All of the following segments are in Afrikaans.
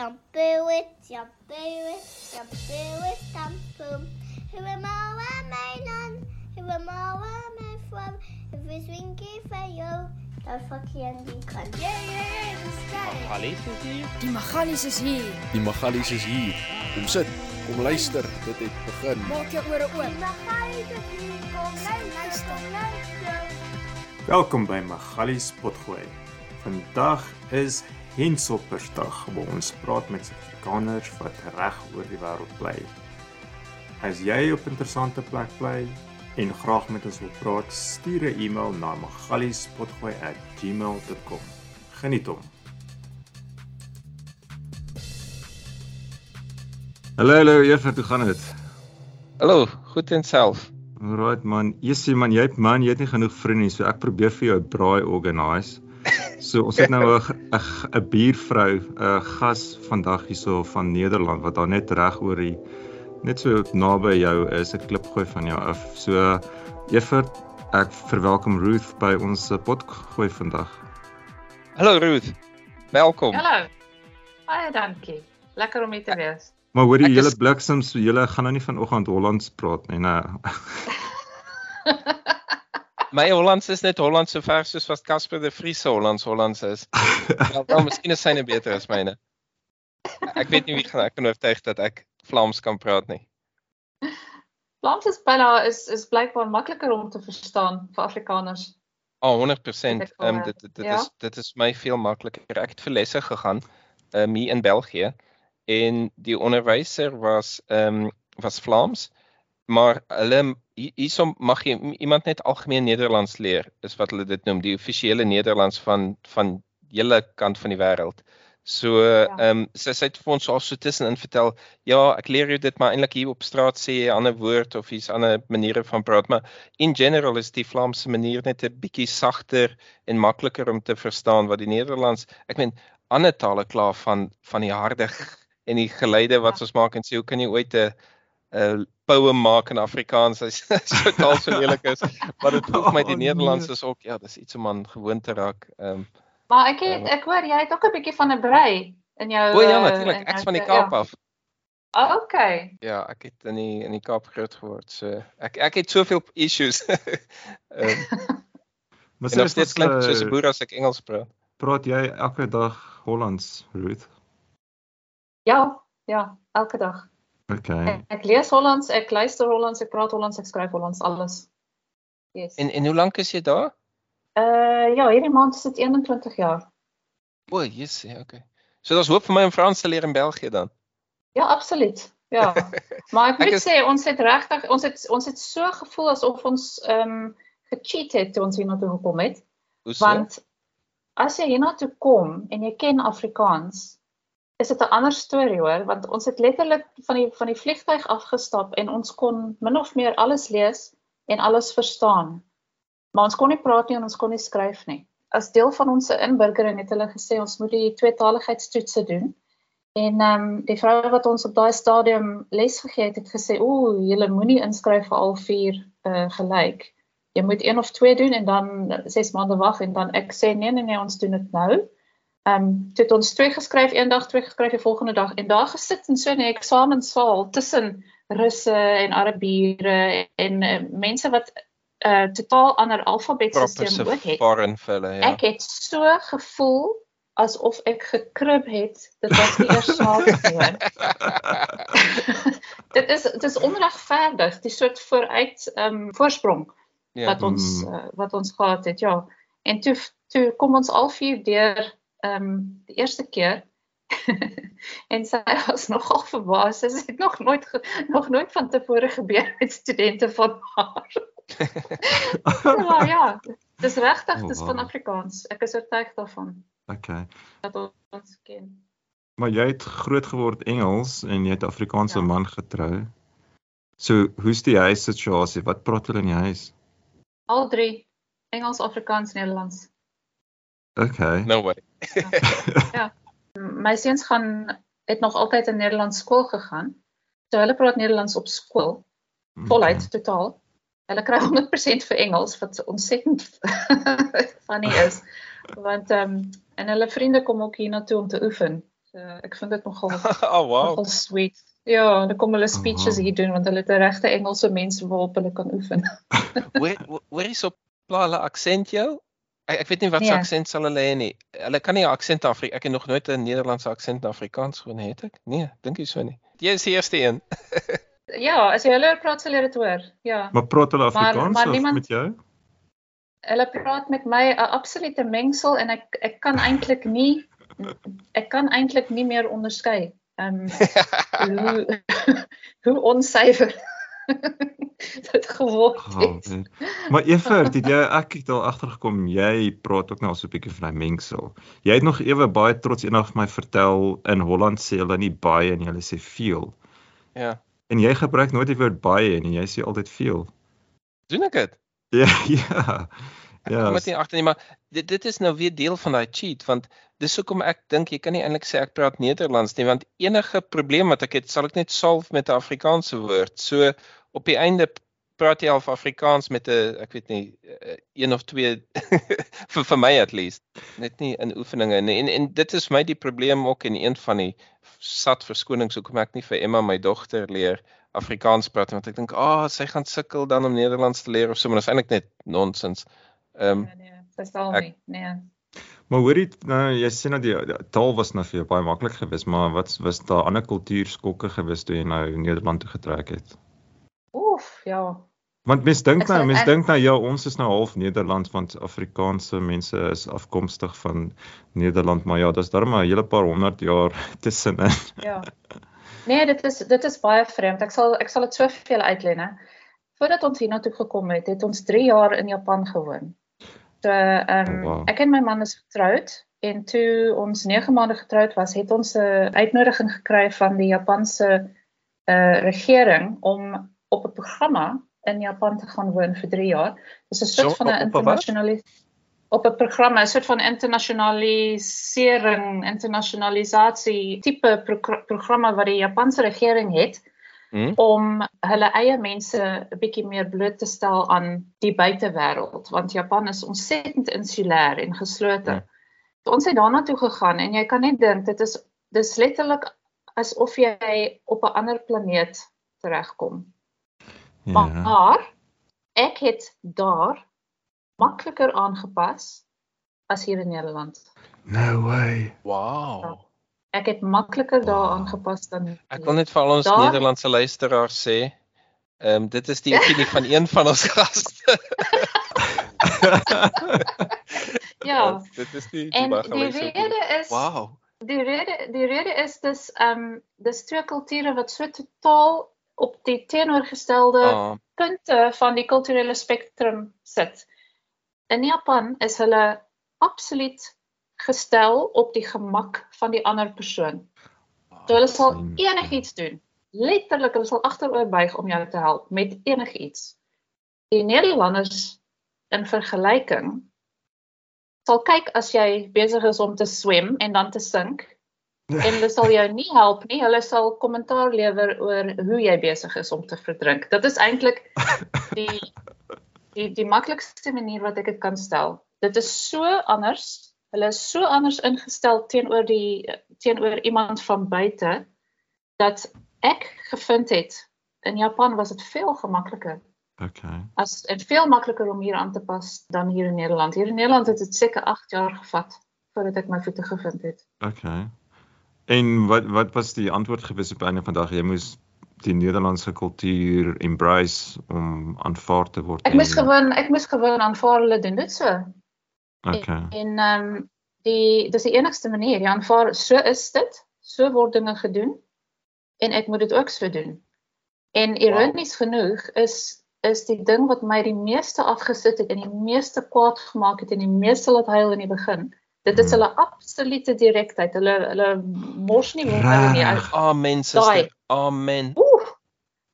Shampoo it, shampoo it, shampoo it, shampoo. Who am I, where am I none? Who am I, where am I from? If it's winky for you, dan fuck je en die kan. Yeah, yeah, yeah, the sky. Magalies is hier. Die Magalies is hier. Die Magalies is hier. Kom sit, kom luister, dit het begin. Maak jou ore oop. Magali is hier, kom luister, kom luister. Welkom by Magalies Potgooi. Vandag is Hensoppersdag waar ons praat met Suid-Afrikaners wat reg oor die wêreld bly. As jy op 'n interessante plek bly en graag met ons wil praat, stuur 'n e-mail na magaliespodgooi@gmail.com. Geniet hom. Hallo hallo Evert, hoe gaan dit? Hallo, goed en self. Alright man, Jessie man, jy het man, jy het nie genoeg vriende nie, so ek probeer vir jou 'n braai organise. So ons het nou 'n 'n buurvrou, 'n gas vandag hierso van Nederland wat daar net reg oor die net so naby jou is, 'n klip gooi van jou af. So Evert, ek verwelkom Ruth by ons pot gooi vandag. Hallo Ruth. Welkom. Hallo. Baie dankie. Lekker om hier te wees. Maar hoor die Ek is- hele bliksems, julle gaan nou nie vanoggend Hollands praat nie, nee. My Hollands is net Hollands so ver soos wat Casper de Vries se Hollands Hollands is. Wel, wel miskien is syne beter as myne. Ek weet nie wie gaan ek kan oortuig dat ek Vlaams kan praat nie. Vlaams is byna is is blykbaar makliker om te verstaan vir Afrikaners. Ah, 100%. Dit ek wel, Ehm dit dit, dit ja. is dit is my veel makliker. Ek het vir lesse gegaan um hier in België en die onderwyser was ehm was Vlaams, maar hulle hier- hierso mag jy iemand net algemeen Nederlands leer, is wat hulle dit noem, die offisiële Nederlands van van hele kant van die wêreld. So ehm sy sy het vir ons al so tussenin vertel, ja, ek leer jou dit maar eintlik hier op straat sê jy 'n ander woord of hier's ander maniere van praat, maar in general is die Vlaamse manier net 'n bietjie sagter en makliker om te verstaan wat die Nederlands, ek meen ander tale klaar van van die harde en die geluide wat Ja. ons maak en sê hoe kan jy ooit 'n 'n poem maak in Afrikaans as so taal so lelik is, maar dit voel vir my die Oh, nee. Nederlands is ook ja, dis iets om aan gewoon te raak. Ehm um, Maar ek het ek hoor jy het ook 'n bietjie van 'n brei in jou o ja, eh, natuurlik, ek's van die ja. Kaap af. Ah, okay. Ja, ek het in die in die Kaap groot geword. So ek ek het soveel issues. Ehm Maar en nog steeds ons, klink soos eh, 'n boer as ek Engels praat. Praat jy elke dag Hollands, Ruth? Ja, ja, elke dag. Okay. Ek, ek lees Hollands, ek luister Hollands, ek praat Hollands, ek skryf Hollands, alles. Yes. En en hoe lank is jy daar? uh ja, hierdie maand is dit 21 jaar. O, yes, ja, okay. So daar's hoop vir my om Frans te leer in België dan. Ja, absoluut. Ja. Maar ek Ek moet is- sê ons het regtig ons het ons het so gevoel asof ons ehm um, gecheat het toe ons hiernatoe gekom het. Hoe so? Want as jy hiernatoe kom en jy ken Afrikaans, is dit 'n ander storie hoor, want ons het letterlik van die van die vliegtyg afgestap en ons kon min of meer alles lees en alles verstaan. Maar ons kon nie praat nie en ons kon nie skryf nie. As deel van ons inburgering het hulle gesê ons moet die tweetaligheidstoetse doen. En ehm um, die vrou wat ons op daai stadium les gegee het, het gesê, "Ooh, julle moenie inskryf vir al vier uh gelyk. Jy moet een of twee doen en dan 6 maande wag en dan ek sê nee nee nee, ons doen dit nou." Ehm um, toe het ons twee geskryf eendag, twee geskryf die volgende dag en daar gesit in so 'n eksamensaal tussen Russe en Arabiere en uh, mense wat 'n uh, totaal ander alfabetstelsel ook het. foreign felle, ja. Ek het so gevoel asof ek gekrib het. Dit was nie eers snaaks nie. hoor. dit is dit is onregverdig, die soort vooruit ehm um, voorsprong ja. wat ons uh, wat ons gehad het, ja. En toe toe kom ons al vier deur ehm um, die eerste keer en sy was nogal verbaas. Sy het nog nooit nog nooit van tevore gebeur met studente van haar. maar ja, dis regtig, Oh, dis wow. van Afrikaans. Ek is oortuig daarvan Okay. dat ons ken. Maar jy het groot geword Engels en jy het 'n Afrikaanse Ja. man getrou. So, hoe's die huissituasie? Wat praat hulle in die huis? Al drie Engels, Afrikaans, Nederlands. Okay. No way. My seuns gaan het nog altyd in Nederlands skool gegaan. So hulle praat Nederlands op skool, voluit totaal. Hulle kry 100% vir Engels wat ontsettend funny is. Want ehm um, en hulle vriende kom ook hiernatoe om te oefen. Uh, ek vind dit nogal oh wow. nogal sweet. Ja, dan kom hulle speeches Aha. hier doen want hulle het 'n regte Engelse mense waarop hulle kan oefen. Hoor hoor- hoor hier so pla hulle aksent jou? Ek ek weet nie wat se Nee. aksent sal hulle hê nie. Hulle kan nie 'n aksent Afri ek het nog nooit 'n Nederlandse aksent Afrikaans gehoor nie, het ek? Nee, dink jy so nie. Jy is die eerste een. Ja, as jy hulle praat sal jy dit hoor. Ja. Maar praat hulle Maar- Afrikaans maar of niemand- met jou? Hulle praat met my 'n absolute mengsel en ek ek kan eintlik nie ek kan eintlik nie meer onderskei. Ehm hoe hoe onsuiwer dit geword Oh, het. man. maar Evert, het jy ek het al agtergekom jy praat ook nou al so 'n bietjie van daai mengsel. Jy het nog ewe baie trots eendag vir my vertel in Holland sê hulle nie baie en hulle sê veel. ja. En jy gebruik nooit die woord baie nie, jy sê altyd veel. Doen ek dit? Ja, ja. Ek Ja, kom dit nie agter nie, maar dit dit is nou weer deel van daai cheat want dis hoekom ek dink jy kan nie eintlik sê ek praat Nederlands nie want enige probleem wat ek het sal ek net solf met 'n Afrikaanse woord. So op die einde praat jy al Afrikaans met 'n ek weet nie eh, een of twee vir vir my at least net nie in oefeninge nie. En en dit is my die probleem ook en een van die sat verskonings hoekom ek nie vir Emma my dogter leer Afrikaans praat want ek dink ah oh, sy gaan sukkel dan om Nederlands te leer of so maar dit is eintlik net nonsens. Ehm um, Nee, nee, verstaan Ek- nie. Nee. Maar hoorie, nou jy sê nou die, die taal was nou vir jou baie maklik geweest, maar wat was daar ander kultuurskokke geweest toe jy nou Nederland toe getrek het? Oef, ja. Want mens dink nou, mens dink nou ja, ons is nou half Nederland want Afrikaanse mense is afkomstig van Nederland, maar ja, daar's darm 'n hele paar honderd jaar tussenin. Ja. Nee, dit is dit is baie vreemd. Ek sal ek sal dit so vir julle uitlei, né. Voordat ons hiernatoe gekom het, het ons 3 jaar in Japan gewoon. So, ehm Oh, wow. ek en my man is getroud en toe ons 9 maande getroud was, het ons 'n uitnodiging gekry van die Japanse uh regering om op 'n programma in Japan te gaan woon vir 3 jaar. Dis 'n soort So, van 'n internasionalis op 'n programma, 'n soort van internasionalisering, internasionalisasie tipe pro programma wat die Japanse regering het hm? om hulle eie mense 'n bietjie meer bloot te stel aan die buitewêreld want Japan is ontsettend insulêr en geslote. Ja. Ja. Ons het daarna toe gegaan en jy kan net dink dit is dis letterlik asof jy op 'n ander planeet teregkom. Ja. Maar ek het daar makliker aangepas as hier in Nederland. No way. Wow. Ek het makliker daar Wow. aangepas dan. Ek wil net vir al ons Daar- Nederlandse luisteraars sê, ehm um, dit is die opinie van een van ons gaste. Ja. dit is die die En die rede is Wow. Die rede die rede is dis ehm um, dis twee kulture wat so totaal op die teenoorgestelde Ah, punte van die kulturele spektrum sit. In Japan is hulle absoluut gestel op die gemak van die ander persoon. So hulle sal enigiets doen. Letterlik hulle sal agteroor buig om jou te help met enigiets. Die Nederlanders in vergelyking sal kyk as jy besig is om te swem en dan te sink en hulle sal jou nie help nie. Hulle sal kommentaar lewer oor hoe jy besig is om te verdrink. Dit is eintlik die die die maklikste manier wat ek dit kan stel. Dit is so anders. Hulle is so anders ingestel teenoor die teenoor iemand van buite dat ek gevind het in Japan was dit veel gemakliker Okay. as en veel makliker om hier aan te pas dan hier in Nederland. Hier in Nederland het dit seker 8 jaar gevat voordat ek my voete gevind het. Okay. En wat wat was die antwoord gewees op einde van dag? Jy moes die Nederlandse kultuur embrace om aanvaar te word. Ek moes gewoon ek moes gewoon aanvaar hulle doen dit so. Okay. En ehm um, die dis die enigste manier. Jy aanvaar so is dit. So word dinge gedoen en ek moet dit ook so doen. En ironies wow. genoeg is is die ding wat my die meeste afgesit het en die meeste kwaad gemaak het en die meeste laat huil in die begin. Dit is Hmm. hulle absolute direktheid. Hulle hulle mors nie woorde nie uit. Amen suster. Amen. Oeh.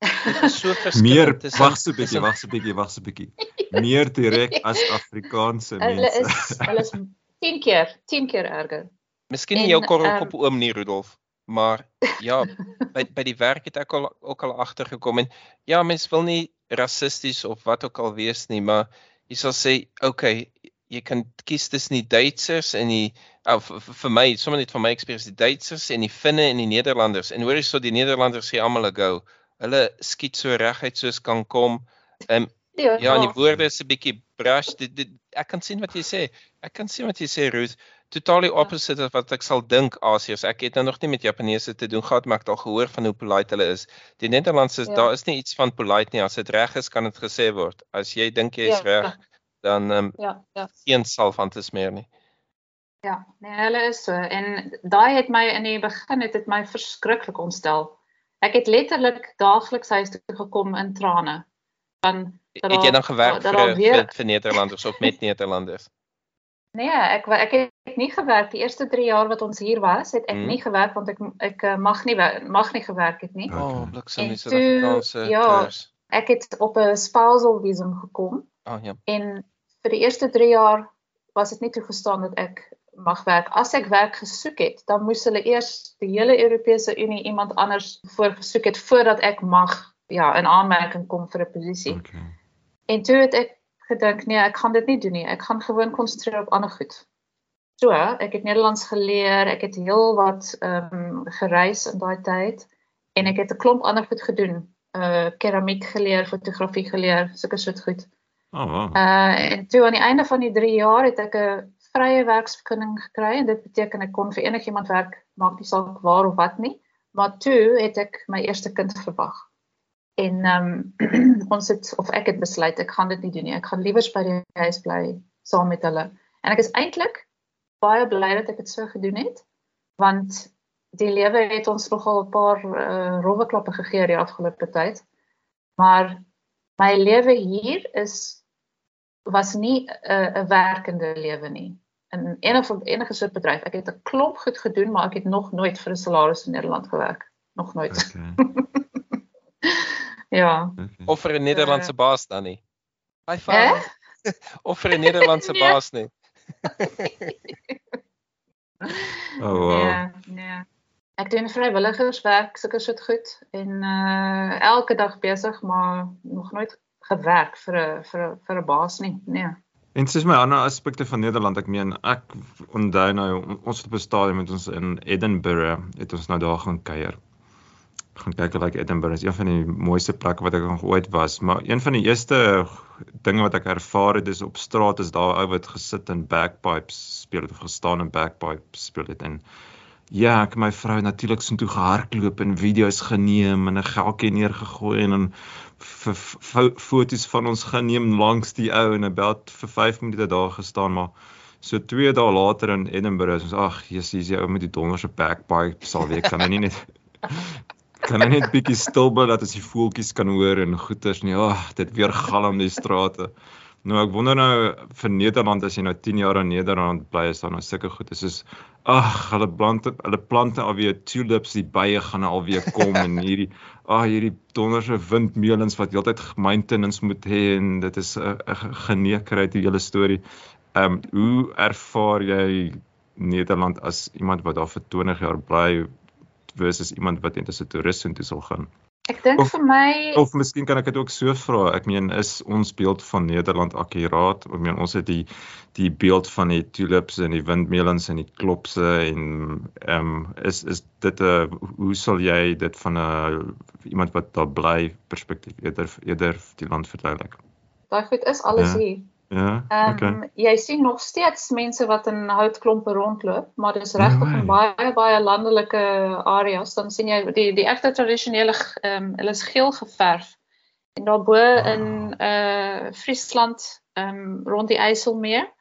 Dit is so verskillend Meer wag so 'n bietjie, wag so 'n bietjie, wag so 'n bietjie. Meer direk as Afrikaanse Hulle mense. is hulle is 10 keer, 10 keer erger. Miskien nie jou korrelkop ehm, oom nie Rudolf, maar ja, by by die werk het ek al ook al agtergekom en ja, mens wil nie rassisties of wat ook al wees nie, maar jy sal sê, okay, jy kan kies tussen die Duitsers en die Ou vir, vir- vir my, sommer net van my eksperiensie, die Duitsers en die Finne en die Nederlanders. En hoor jy so die Nederlanders gee almal 'n go. Hulle skiet so reguit soos kan kom. Ehm Ja, Ja, en die woorde is 'n bietjie brash. Dit, dit ek kan sien wat jy sê. Ek kan sien wat jy sê, Ruth. Totaal die opposite of wat ek sal dink Asiërs. Ek het nou nog nie met Japaneese te doen gehad, maar ek het al gehoor van hoe polite hulle is. Die Nederlandse, Ja. daar is nie iets van polite nie. As dit reg is, kan dit gesê word. As jy dink jy is Ja, reg, dan ehm um, Ja, ja. geen salf aan te smeer nie. Ja, nee, hulle is so en daai het my in die begin het dit my verskriklik ontstel. Ek het letterlik daagliks huis toe gekom in trane. Van dat Het jy dan gewerk dat vir, daar weer- vir vir Nederlanders of met Nederlanders? Nee, ek ek het nie gewerk die eerste 3 jaar wat ons hier was, het ek Mhm. nie gewerk want ek ek eh, mag nie mag nie gewerk het nie. Okay. Oh, bliksem, toe- Suid-Afrikaanse ja. kurs. Ek het op 'n spousal visum gekom Oh ja. en vir die eerste 3 jaar was dit nie toegestaan dat ek mag werk. As ek werk gesoek het, dan moes hulle eers die hele Europese Unie iemand anders voorgesoek het voordat ek mag ja, in aanmerking kom vir 'n posisie. Okay. En toe het ek gedink, nee, ek gaan dit nie doen nie. Ek gaan gewoon konsentreer op ander goed. So, ek het Nederlands geleer, ek het heel wat ehm um, gereis in daai tyd en ek het 'n klomp ander goed gedoen. Uh keramiek geleer, fotografie geleer, sulke soort goed. Oh, wow. Uh en toe aan die einde van die 3 jaar het ek 'n vrye werksvergunning gekry en dit beteken ek kon vir enigiemand werk, maak nie saak waar of wat nie. Maar toe het ek my eerste kind verwag. En ehm um, ons het of ek het besluit ek gaan dit nie doen nie. Ek gaan liewer by die huis bly saam met hulle. En ek is eintlik baie bly dat ek dit so gedoen het want die lewe het ons nogal 'n paar uh, rowwe klappe gegee die afgelope tyd. Maar my lewe hier is was nie 'n uh, 'n werkende lewe nie. In enige enige soort bedryf. Ek het 'n klomp goed gedoen, maar ek het nog nooit vir 'n salaris in Nederland gewerk. Nog nooit. Okay. Ja. okay. Of vir 'n Nederlandse baas dan nie. High Hè? five. of vir 'n Nederlandse Nee. baas nie. Oh, wow. Nee, nee. Ek doen vrywilligerswerk, sulke soort goed en uh elke dag besig, maar nog nooit gewerk vir 'n vir 'n vir 'n baas nie. Nee. En dis my ander aspekte van Nederland. Ek meen ek onthou nou ons het op 'n stadium met ons in Edinburgh het ons nou daar gaan kuier. Gaan kyk hoe like Edinburgh is een van die mooiste plekke wat ek nog ooit was, maar een van die eerste dinge wat ek ervaar het is op straat is daar ou wat gesit en bagpipes speel het of gestaan en bagpipes speel het en ja, ek en my vrou natuurlik so toe gehardloop en video's geneem en 'n geltjie neergegooi en dan foto's van ons geneem langs die ou en about vir 5 minute daar gestaan maar so 2 dae later in Edinburgh is ons ag Jesus die ou met die donderse backpipe sal weet kan hy nie net kan hy net bietjie stil bly dat as die voeltjies kan hoor en goeters nie. Ag dit weer galm die strate nou ek wonder nou vir Nederland as jy nou 10 jaar in Nederland bly is dan nou sulke goed is soos ag hulle plante hulle plante alweer tulips die bye gaan alweer kom en hierdie ag hierdie donderse windmeulens wat heeltyd maintenance moet hê en dit is 'n geneukerheid die hele storie. Ehm um, hoe ervaar jy Nederland as iemand wat daar vir 20 jaar bly versus iemand wat net as 'n toerist intoe sal gaan? Ek dink vir my Of miskien kan ek dit ook so vra. Ek meen is ons beeld van Nederland akkuraat? Ek meen ons het die die beeld van die tulips en die windmeulens en die klopse en ehm um, is is dit 'n hoe sal jy dit van 'n iemand wat daar bly perspektief eerder eerder die land verduidelik? daai goed is alles Ja. hier. Ja, Ehm okay. um, jy sien nog steeds mense wat in houtklompe rondloop, maar dis regtig way. in baie baie landelike areas, dan sien jy die die egte tradisionele ehm um, hulle is geel geverf. En daarbo in uh Friesland ehm um, rond die IJsselmeer,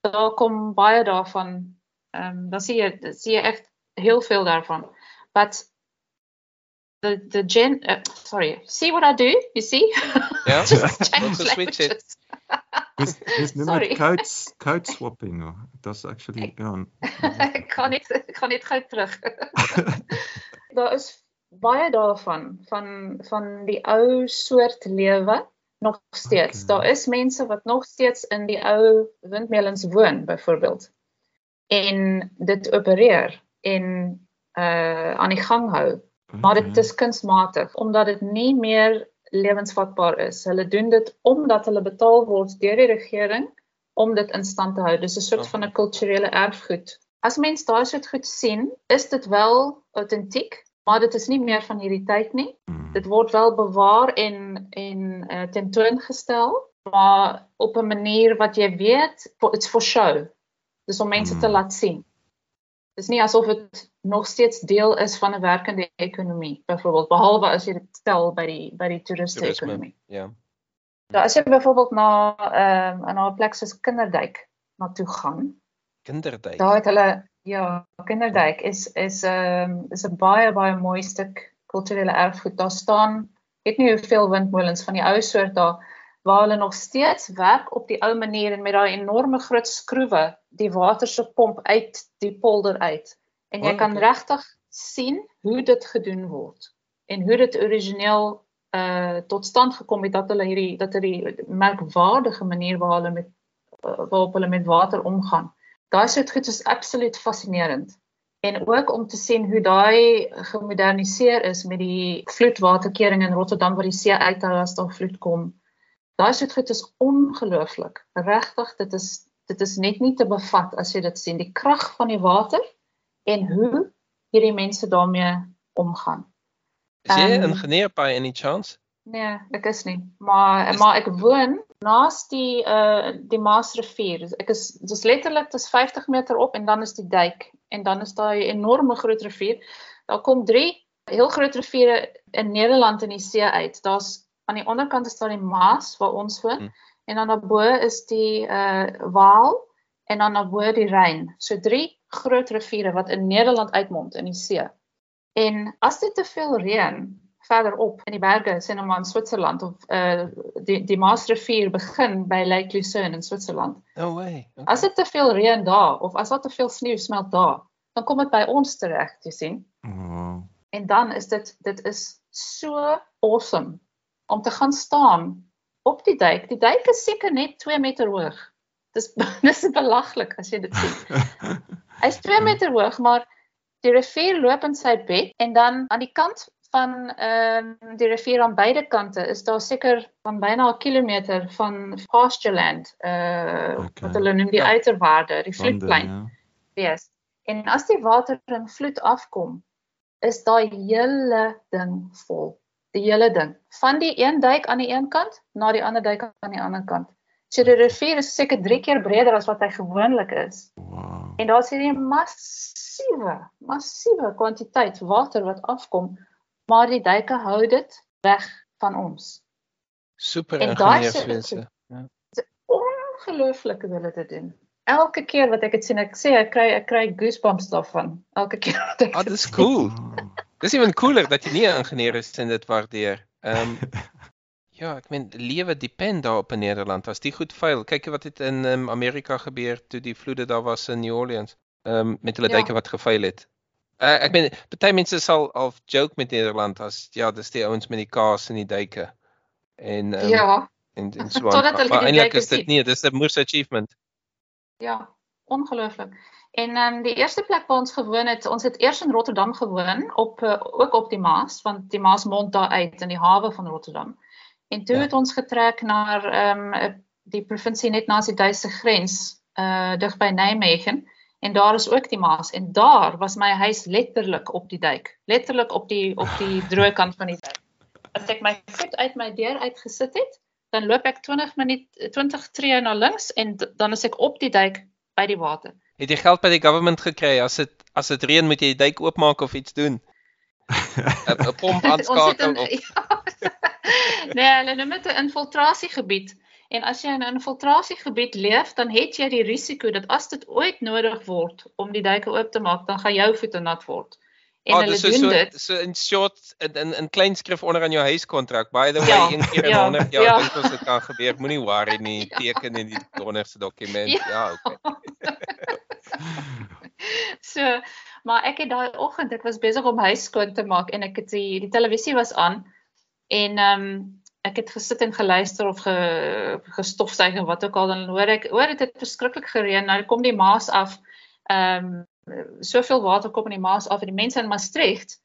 daar kom baie daarvan. Ehm um, dan sien jy sien jy echt heel veel daarvan. But the the gen uh, sorry, see what I do? You see? Just change languages. Dis dis noem Sorry. dit code code swapping. That's actually ja. ek kan ek kan nie gou terug. daar is baie daarvan van van die ou soort lewe nog steeds. Okay. Daar is mense wat nog steeds in die ou windmeulens woon byvoorbeeld en dit opereer en uh aan die gang hou. Maar dit is kunsmatig omdat dit nie meer lewensvatbaar is. Hulle doen dit omdat hulle betaal word deur die regering om dit in stand te hou. Dis 'n soort van 'n kulturele erfgoed. as mens daai soort goed sien, is dit wel autentiek, maar dit is nie meer van hierdie tyd nie. Hmm. Dit word wel bewaar en en uh, tentoongestel, maar op 'n manier wat jy weet, it's for show. Dis om mense te Mm. laat sien. Dis nie asof dit nog steeds deel is van 'n werkende ekonomie, byvoorbeeld behalwe as jy dit stel by die by die toeriste Toerisme. ekonomie. Ja. So as jy byvoorbeeld na ehm um, na 'n plek soos Kinderdijk na toe gaan, Kinderdijk. daar het hulle ja, Kinderdijk is is 'n um, is 'n baie baie mooi stuk kulturele erfgoed. Daar staan weet nie hoeveel windmolens van die ou soort daar waar hulle nog steeds werk op die ou manier en met daai enorme groot skroewe die water se pomp uit die polder uit. En jy kan regtig sien hoe dit gedoen word en hoe dit origineel uh tot stand gekom het dat hulle hierdie dat hierdie merkwaardige manier waar hulle met uh, waarop hulle met water omgaan. Daai soort goed is absoluut fascinerend. En ook om te sien hoe daai gemoderniseer is met die vloedwaterkering in Rotterdam waar die see uithou as daar vloed kom. Daai soort goed is ongelooflik. Regtig, dit is dit is net nie te bevat as jy dit sien, die krag van die water en hoe hierdie mense daarmee omgaan. Is jy 'n Ehm, ingenieur by any chance? Nee, ek is nie. Maar Is- maar ek woon naas die uh die Maasrivier. Ek is dis letterlik dis 50 meter op en dan is die dijk en dan is daai enorme groot rivier. Daar kom drie heel groot riviere in Nederland in die see uit. Daar's aan die onderkant is daar die Maas waar ons woon Hm. en dan daarbo is die uh Waal en dan daarbo die Ryn. So drie groot riviere wat in Nederland uitmond in die see. En as dit te veel reën verderop in die berge, sê nou maar in Switserland of uh die die Maasrivier begin by Lake Lucerne in Switserland. No way. Okay. As dit te veel reën daar of as daar te veel sneeu smelt daar, dan kom dit by ons tereg, jy sien. Oh. En dan is dit dit is so awesome om te gaan staan op die dijk. Die dijk is seker net 2 meter hoog. Dis dis belaglik as jy dit sien. Hy's 2 meter hoog, maar die rivier loop in sy bed en dan aan die kant van ehm um, die rivier aan beide kante is daar seker van byna 'n kilometer van pastureland, uh Okay. wat hulle noem die Ja. uiterwaarde, die vloedplein ja. wees. En as die water in vloed afkom, is daai hele ding vol. Die hele ding. Van die een dijk aan die een kant na die ander dijk aan die ander kant. So die rivier is seker 3 keer breder as wat hy gewoonlik is. Wow. En daar's hierdie massiewe, massiewe kwantiteit water wat afkom, maar die dijke hou dit weg van ons. Super ingenieurswese. Ongelooflik hoe hulle dit doen. Elke keer wat ek dit sien, ek sê ek kry ek kry goosebumps daarvan. Elke keer wat ek Ah, dit dis sien. cool. Dis even cooler dat jy nie 'n ingenieur is en dit waardeer. Ehm ja, ek meen lewe depend daar op in Nederland. As die goed vuil, kyk wat het in um, Amerika gebeur toe die vloede daar was in New Orleans. Ehm met hulle Ja. dyke wat gevuil het. Uh, ek meen party mense sal al joke met Nederland as ja, dis die ouens met die kaas in die dyke. En ehm Ja, en en so aan. Maar, eintlik is dit nie, dis 'n moose achievement. ja, ongelooflik. En ehm um, die eerste plek waar ons gewoon het, ons het eers in Rotterdam gewoon op uh, ook op die Maas, want die Maas mond daar uit in die hawe van Rotterdam. En toe Ja. het ons getrek na ehm um, die provinsie net naas die Duitse grens, uh dig by Nijmegen. En daar is ook die Maas en daar was my huis letterlik op die dijk, letterlik op die op die droë kant van die dijk. As ek my voet uit my deur uitgesit het, dan loop ek 20 minuut 20 tree na links en dan is ek op die dijk by die water. Het jy geld by die government gekry as dit as dit reën moet jy die dyk oopmaak of iets doen? 'n pomp aanskakel of ja, nee, hulle noem dit 'n infiltrasiegebied. En as jy in 'n infiltrasiegebied leef, dan het jy die risiko dat as dit ooit nodig word om die dyke oop te maak, dan gaan jou voete nat word. En Ah, hulle so doen so, dit. so in short in in, in klein skrif onder aan jou huiskontrak. By the way, Ja, een keer in ja, 100 jaar ja. dink ons dit kan gebeur. Moenie worry nie. Ja. Teken in die donderste dokument. Ja. Ja, okay. So, maar ek het daai oggend, ek was besig om huis skoon te maak en ek het die die televisie was aan en ehm um, ek het gesit en geluister of ge, gestofsuig en wat ook al dan hoor ek hoor dit het verskriklik gereën. Nou kom die Maas af. Ehm um, soveel water kom in die Maas af en die mense in Maastricht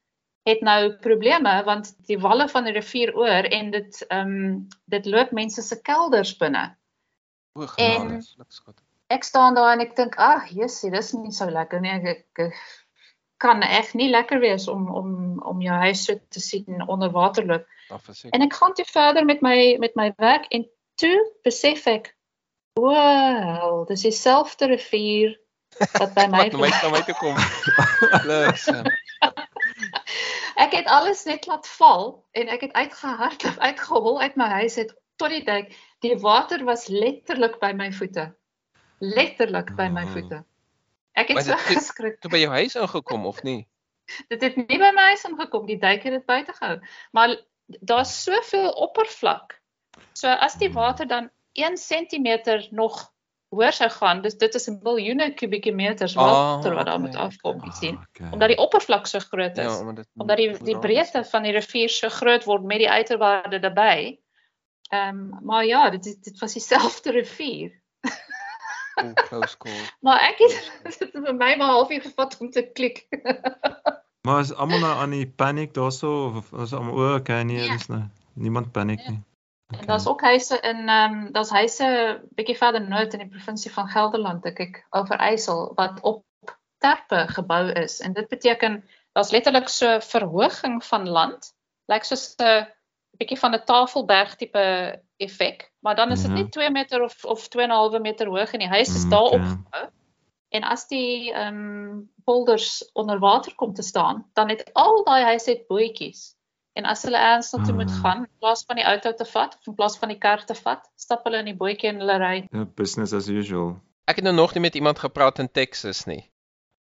het nou probleme want die walle van die rivier oor en dit ehm um, dit loop mense se kelders binne. O, genade. En-. Ek staan daar en ek dink, ag, jessie, dis nie so lekker nie. Ek, ek, ek kan echt nie lekker wees om om om jou huis so te sien onder water loop. Ja. En ek gaan toe verder met my met my werk en toe besef ek, o, hel, dis dieselfde rivier wat by my Wat my na my toe kom. Ek het alles net laat val en ek het uitgehardloop, uitgehol uit my huis uit tot die dijk. Die water was letterlik by my voete. Letterlik by my Ah. voete. Ek het so geskrik. Toe by jou huis ingekom of nie? Dit het nie by my huis ingekom, die duik het dit buite gehou. Maar daar's soveel oppervlak. So as die water dan 1 cm nog hoër sou gaan, dis dit is 'n miljoene kubieke meters water wat daar moet Ah, afkom, jy sien. Okay. Omdat die oppervlak so groot is. Ja, omdat dit omdat die die breedte van die rivier so groot word met die uiterwaarde daarbey. Ehm um, maar ja, dit dit was dieselfde rivier. Oh, close call. Maar ek het dit het vir my maar halfuur gevat om te klik. Maar is almal nou aan die paniek daarso of is almal o, okay, nee, Nee. dis nou niemand paniek Nee. nie. En daar's ook huise in ehm um, daar's huise bietjie verder noord in die provinsie van Gelderland, ek kyk Overijssel wat op terpe gebou is. En dit beteken daar's letterlik so verhoging van land, lyk soos 'n bietjie van 'n tafelberg tipe effek, maar dan is dit Mhm. net 2 meter of of 2.5 meter hoog en die huis is Mm, daarop okay. gebou. En as die ehm um, polders onder water kom te staan, dan het al daai huise het bootjies. En as hulle ernstig toe moet Ah. gaan, in plaas van die auto te vat of in plaas van die kar te vat, stap hulle in die bootjie en hulle ry. Ja, business as usual. Ek het nou nog nie met iemand gepraat in Texas nie.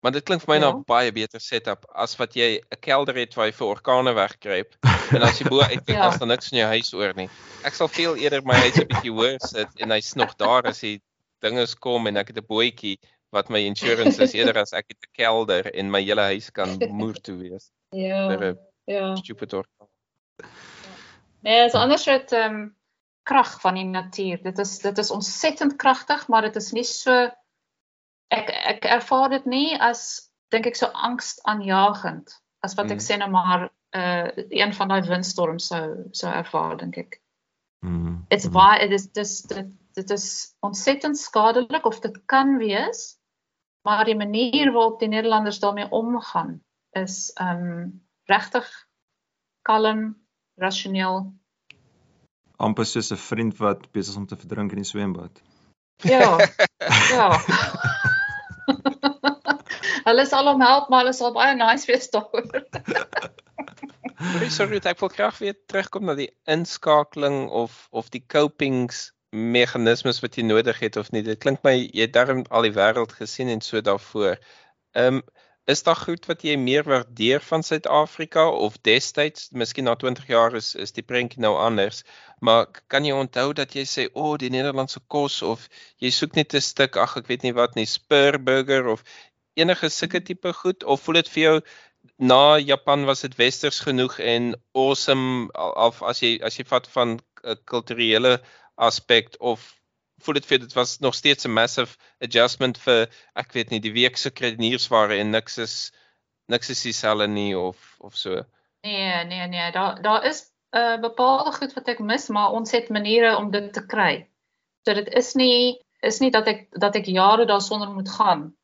Maar dit klink vir my na Ja. 'n baie beter setup as wat jy 'n kelder het waar jy vir orkane wegkruip en as jy bo uitkyk Ja. as daar niks in jou huis oor nie. Ek sal veel eerder my huis 'n bietjie hoër sit en hy's nog daar as die dinge kom en ek het 'n bootjie wat my insurance is eerder as ek het 'n kelder en my hele huis kan moer toe wees. Ja. Vir 'n Ja. stupid orkaan. Nee, is 'n ander soort ehm um, krag van die natuur. Dit is dit is ontsettend kragtig, maar dit is nie so ek ek ervaar dit nie as dink ek so angstaanjagend as wat ek Mm. sê nou maar uh een van daai windstorms sou sou ervaar dink ek. Mm. It's mm. why it is dis dit dit is ontsettend skadelik of dit kan wees, maar die manier waarop die Nederlanders daarmee omgaan is um regtig kalm, rasioneel. amper soos 'n vriend wat besig is om te verdrink in die swembad. Ja. ja. hulle sal hom help, maar hulle sal baie nice wees daaroor. Sorry, sorry, ek wil graag weer terugkom na die inskakeling of of die copings meganismes wat jy nodig het of nie. Dit klink my jy het darm al die wêreld gesien en so daarvoor. Ehm um, is daar goed wat jy meer waardeer van Suid-Afrika of destyds, miskien na 20 jaar is is die prentjie nou anders, maar kan jy onthou dat jy sê o, oh, die Nederlandse kos of jy soek net 'n stuk, ag ek weet nie wat nie, spur burger of enige sulke tipe goed of voel dit vir jou na Japan was dit westers genoeg en awesome of as jy as jy vat van 'n kulturele aspek of voel dit vir dit was nog steeds 'n massive adjustment vir ek weet nie die week se krediniersware en niks is niks is dieselfde nie of of so. Nee, nee, nee, daar daar is uh, bepaalde goed wat ek mis, maar ons het maniere om dit te kry. So dit is nie is nie dat ek dat ek jare daarsonder moet gaan.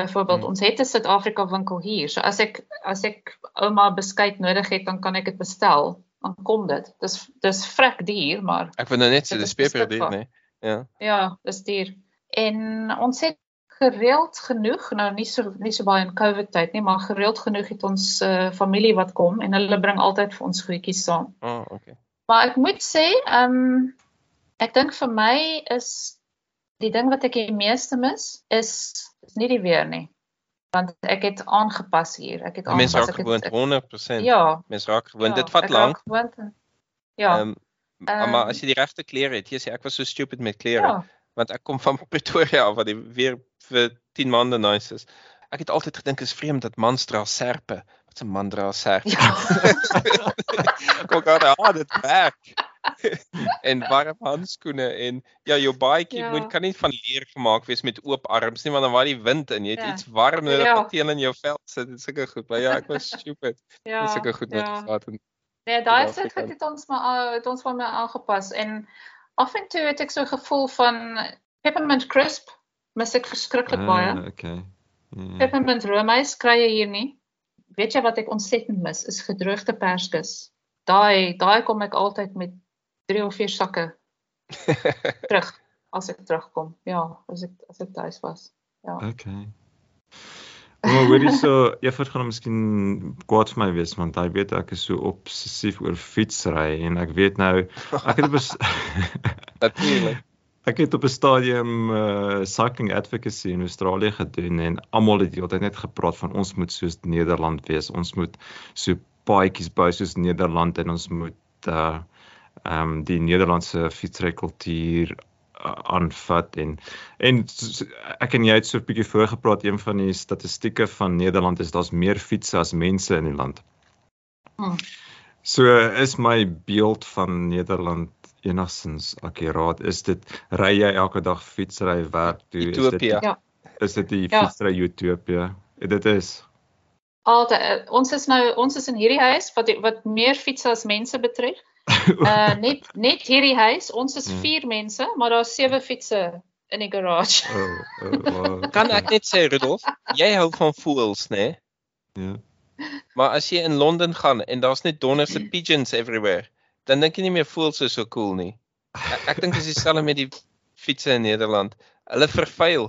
Byvoorbeeld, Hmm. ons het 'n Suid-Afrika winkel hier. So as ek as ek ouma beskuit nodig het, dan kan ek dit bestel. Dan kom dit. Dis dis vrek duur, maar Ek wil nou net sê dis is peper duur, nee. Ja. Ja, dis duur. En ons het gereeld genoeg, nou nie so nie so baie in COVID tyd nie, maar gereeld genoeg het ons uh, familie wat kom en hulle bring altyd vir ons goedjies saam. Oh, okay. Maar ek moet sê, ehm um, ek dink vir my is die ding wat ek die meeste mis is, is nie die weer nie. Want ek het aangepas hier. Ek het Mense aangepas. raak ek gewoond het, 100%. ek, ja, Mense raak gewoond. ja, Dit vat raak lank. gewoond en- Ja. Ehm maar as jy die regte klere het, jy sê ek was so stupid met klere. ja. want ek kom van Pretoria af wat die weer vir 10 maande nice is. Ek het altyd gedink is vreemd dat mans dra serpe. Wat 'n man dra serpe. Ja. Kom gou daar, ah, dit werk. en warm handskoene en ja, jou baadjie Ja. moet kan nie van leer gemaak wees met oop arms nie want dan waar die wind in, jy het Ja. iets warm nodig Ja. wat teen in jou vel sit. Is sulke goed. Maar ja, ek was stupid. ja, Dis sulke goed wat ja. gehad en Nee, daai Suid-Afrika. tyd het ons maar het ons van my aangepas en af en toe het ek so gevoel van peppermint crisp mis ek verskriklik baie. Ah, okay. Ja. Peppermint roomys kry jy hier nie. Weet jy wat ek ontsettend mis is gedroogde perskus. Daai daai kom ek altyd met 3 of 4 sakke terug as ek terugkom. Ja, as ek as ek tuis was. Ja. Okay. Maar hoor jy so, Evert gaan miskien kwaad vir my wees want hy weet ek is so obsessief oor fietsry en ek weet nou ek het op Natuurlik. ek het op 'n stadium uh cycling advocacy in Australië gedoen en almal het die hele tyd net gepraat van ons moet soos Nederland wees. Ons moet so paadjies bou soos Nederland en ons moet uh ehm um, die Nederlandse fietsry kultuur uh, aanvat en en ek en jy het so 'n bietjie voorgepraat een van die statistieke van Nederland is daar's meer fietsse as mense in die land. Hmm. So is my beeld van Nederland enigstens akkuraat. Is dit ry jy elke dag fietsry werk toe? Is dit Utopia. Ja. is dit die Ja. fietsry utopia? Dit is. Altyd ons is nou ons is in hierdie huis wat wat meer fiets as mense betref. Uh net net hierdie huis, ons is Ja. 4 mense, maar daar's 7 fietsse in die garage. Oh, oh, wow. Kan ek net sê Rudolf, jy hou van voëls, né? Ja. Maar as jy in Londen gaan en daar's net donderse pigeons everywhere, dan dink jy nie meer voëls is so cool nie. Ek, ek dink dis dieselfde met die fietsse in Nederland. Hulle vervuil.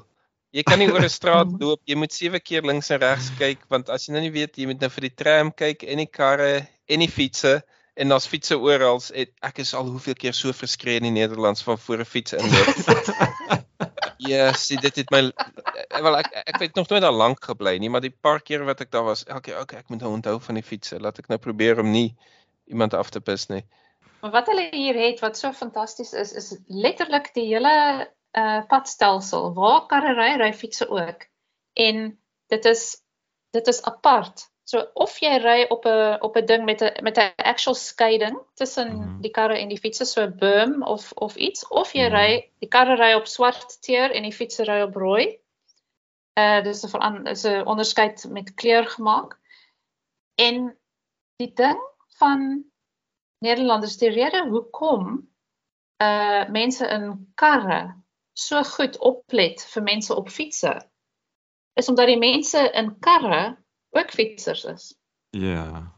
Jy kan nie oor 'n straat loop, jy moet sewe keer links en regs kyk want as jy nou nie weet jy moet nou vir die tram kyk en die karre en die fietsse en daar's fietsse oral. Ek is al hoeveel keer so verskree in die Nederlands van voor 'n fiets inloop. Ja, sien dit het my wel ek ek het nog nooit daar lank gebly nie, maar die paar keer wat ek daar was, elke okay, ek moet nou onthou van die fietsse. Laat ek nou probeer om nie iemand af te pis nie. Maar wat hulle hier het wat so fantasties is, is letterlik die hele uh padstelsel waar karre ry, ry fietsse ook. En dit is dit is apart. So of jy ry op 'n op 'n ding met 'n met 'n actual skeiding tussen Mhm. die karre en die fietsse, so 'n berm of of iets, of jy Mhm. ry die karre ry op swart teer en die fietsse ry op rooi. Uh dis 'n is 'n onderskeid met kleur gemaak. En die ding van Nederlanders die rede hoekom uh mense in karre so goed oplet vir mense op fietsse is omdat die mense in karre ook fietsers is. Ja.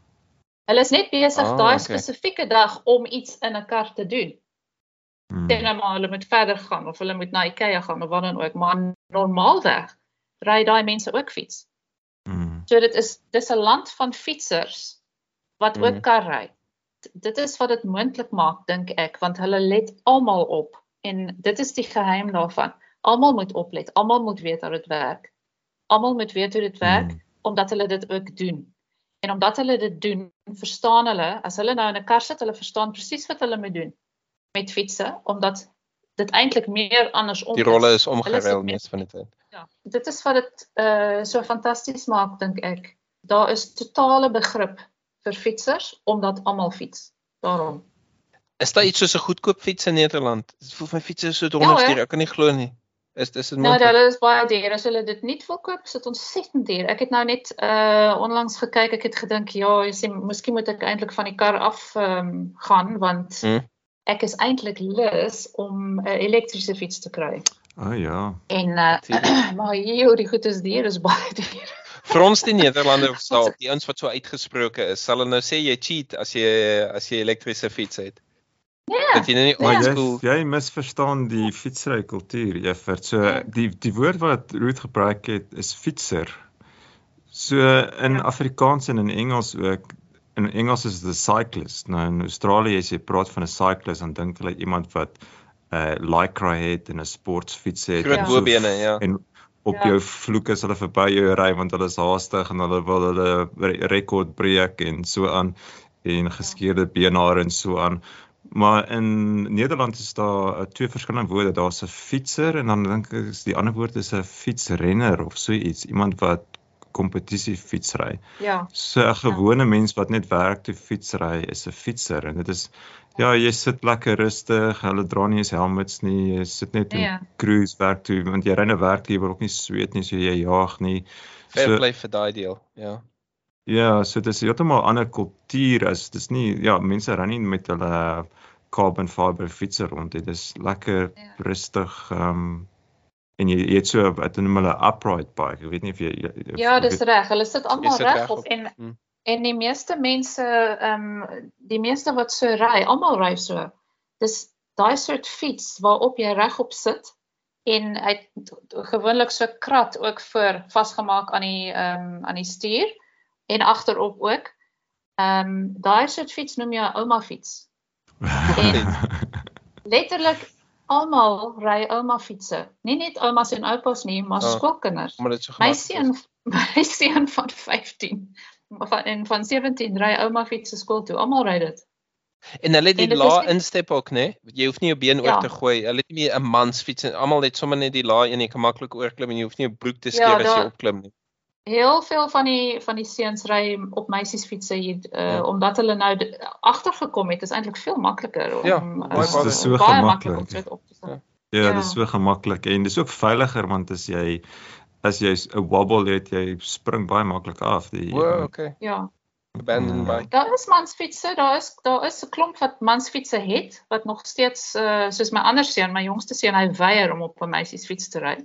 Hulle is net besig Ah, daai okay. spesifieke dag om iets in 'n kar te doen. Hmm. Sê nou maar hulle moet verder gaan of hulle moet na IKEA gaan of wat dan ook, maar normaalweg ry daai mense ook fiets. Hmm. So dit is dis 'n land van fietsers wat Mhm. ook kar ry. Dit is wat dit moontlik maak dink ek want hulle let almal op en dit is die geheim daarvan. Almal moet oplet, almal moet weet hoe dit werk. Almal moet weet hoe dit werk Hmm. Omdat hulle dit ook doen. En omdat hulle dit doen, verstaan hulle, as hulle nou in 'n kar sit, hulle verstaan presies wat hulle moet doen met fietsse omdat dit eintlik meer andersom Die rolle is omgeruil mees van die tyd. Ja, dit is wat dit uh so fantasties maak dink ek. Daar is totale begrip vir fietsers omdat almal fiets. Daarom. Is daar iets soos 'n goedkoop fiets in Nederland? Dit voel my fietsse is so Ja, donder hè? duur. Ek kan nie glo nie. Is dis dit Nou, hulle is baie duur. As hulle dit nie wil koop, is dit ontsettend duur. Ek het nou net uh onlangs gekyk. Ek het gedink, ja, jy sien, miskien moet ek eintlik van die kar af um, gaan want Hm. ek is eintlik lus om 'n elektriese fiets te kry. Oh ja. En uh maar hier, die goed is duur, is baie duur. Vir ons die Nederlanders daar, die ouens wat so uitgesproke is, sal hulle nou sê jy cheat as jy as jy elektriese fiets het. Nee. Dat jy nou nie Maar old jy school jy misverstaan die fietsry kultuur, Evert. So die die woord wat Ruth gebruik het is fietser. So in Afrikaans en in Engels ook in Engels is dit 'n cyclist. Nou in Australië as jy praat van 'n cyclist dan dink hulle iemand wat 'n uh, lycra het en 'n sportfiets het Groot en bobene, ja. En op Ja. jou vloek as hulle verby jou ry want hulle is haastig en hulle wil hulle re- rekord breek en so aan en geskeurde benare en so aan. Maar in Nederland is daar uh, twee verskillende woorde. Daar's 'n fietser en dan dink ek is die ander woord is 'n fietsrenner of so iets, iemand wat kompetisie fietsry. Ja. So 'n gewone mens wat net werk toe fietsry is 'n fietser en dit is ja, jy sit lekker rustig, hulle dra nie eens helmets nie, jy sit net in Ja. cruise werk toe want jy ry na werk, jy wil ook nie sweet nie, so jy jaag nie. fair So- play vir daai deel. Ja. Ja, so dis heeltemal 'n ander kultuur as dis nie ja, mense ry nie met hulle carbon fiber fietser rond nie. Dis lekker Ja. rustig ehm um, en jy, jy het so wat noem hulle upright bike. Ek weet nie of jy, jy of- Ja, dis reg. Hulle sit almal regop regop. en Mm. en die meeste mense ehm um, die meeste wat so ry, almal ry so. Dis daai soort fiets waarop jy regop sit en hy het gewoonlik so krat ook voor vasgemaak aan die ehm um, aan die stuur en agterop ook. Ehm um, daai soort fiets noem jy 'n ouma fiets. En letterlik almal ry ouma fietsse. Nie net oumas en oupas nie, maar Ah. skoolkinders. Dit so My seun my seun van 15 van en van 17 ry ouma fiets skool toe. Almal ry dit. En hulle het die lae instep ook, né? Jy hoef nie jou been oor Ja. te gooi. Hulle het nie 'n mansfiets en almal het sommer net die lae en jy kan maklik oorklim en jy hoef nie 'n broek te Ja, skeer as jy opklim nie. Heel veel van die van die seuns ry op meisiesfietsse hier uh, Ja. omdat hulle nou de- agtergekom het. Is eintlik veel makliker om Ja, uh, baie Dis- dis so baie gemaklik. maklik om dit op te sit. Ja. Ja, Ja. dis so gemaklik en dis ook veiliger want as jy as jy 'n wobble het, jy spring baie maklik af. Die O, okay. Ja. Abandoned Ja. bike. Daar is mansfietsse, daar is daar is 'n klomp wat mansfietsse het wat nog steeds uh, soos my ander seun, my jongste seun, hy weier om op 'n meisiesfiets te ry.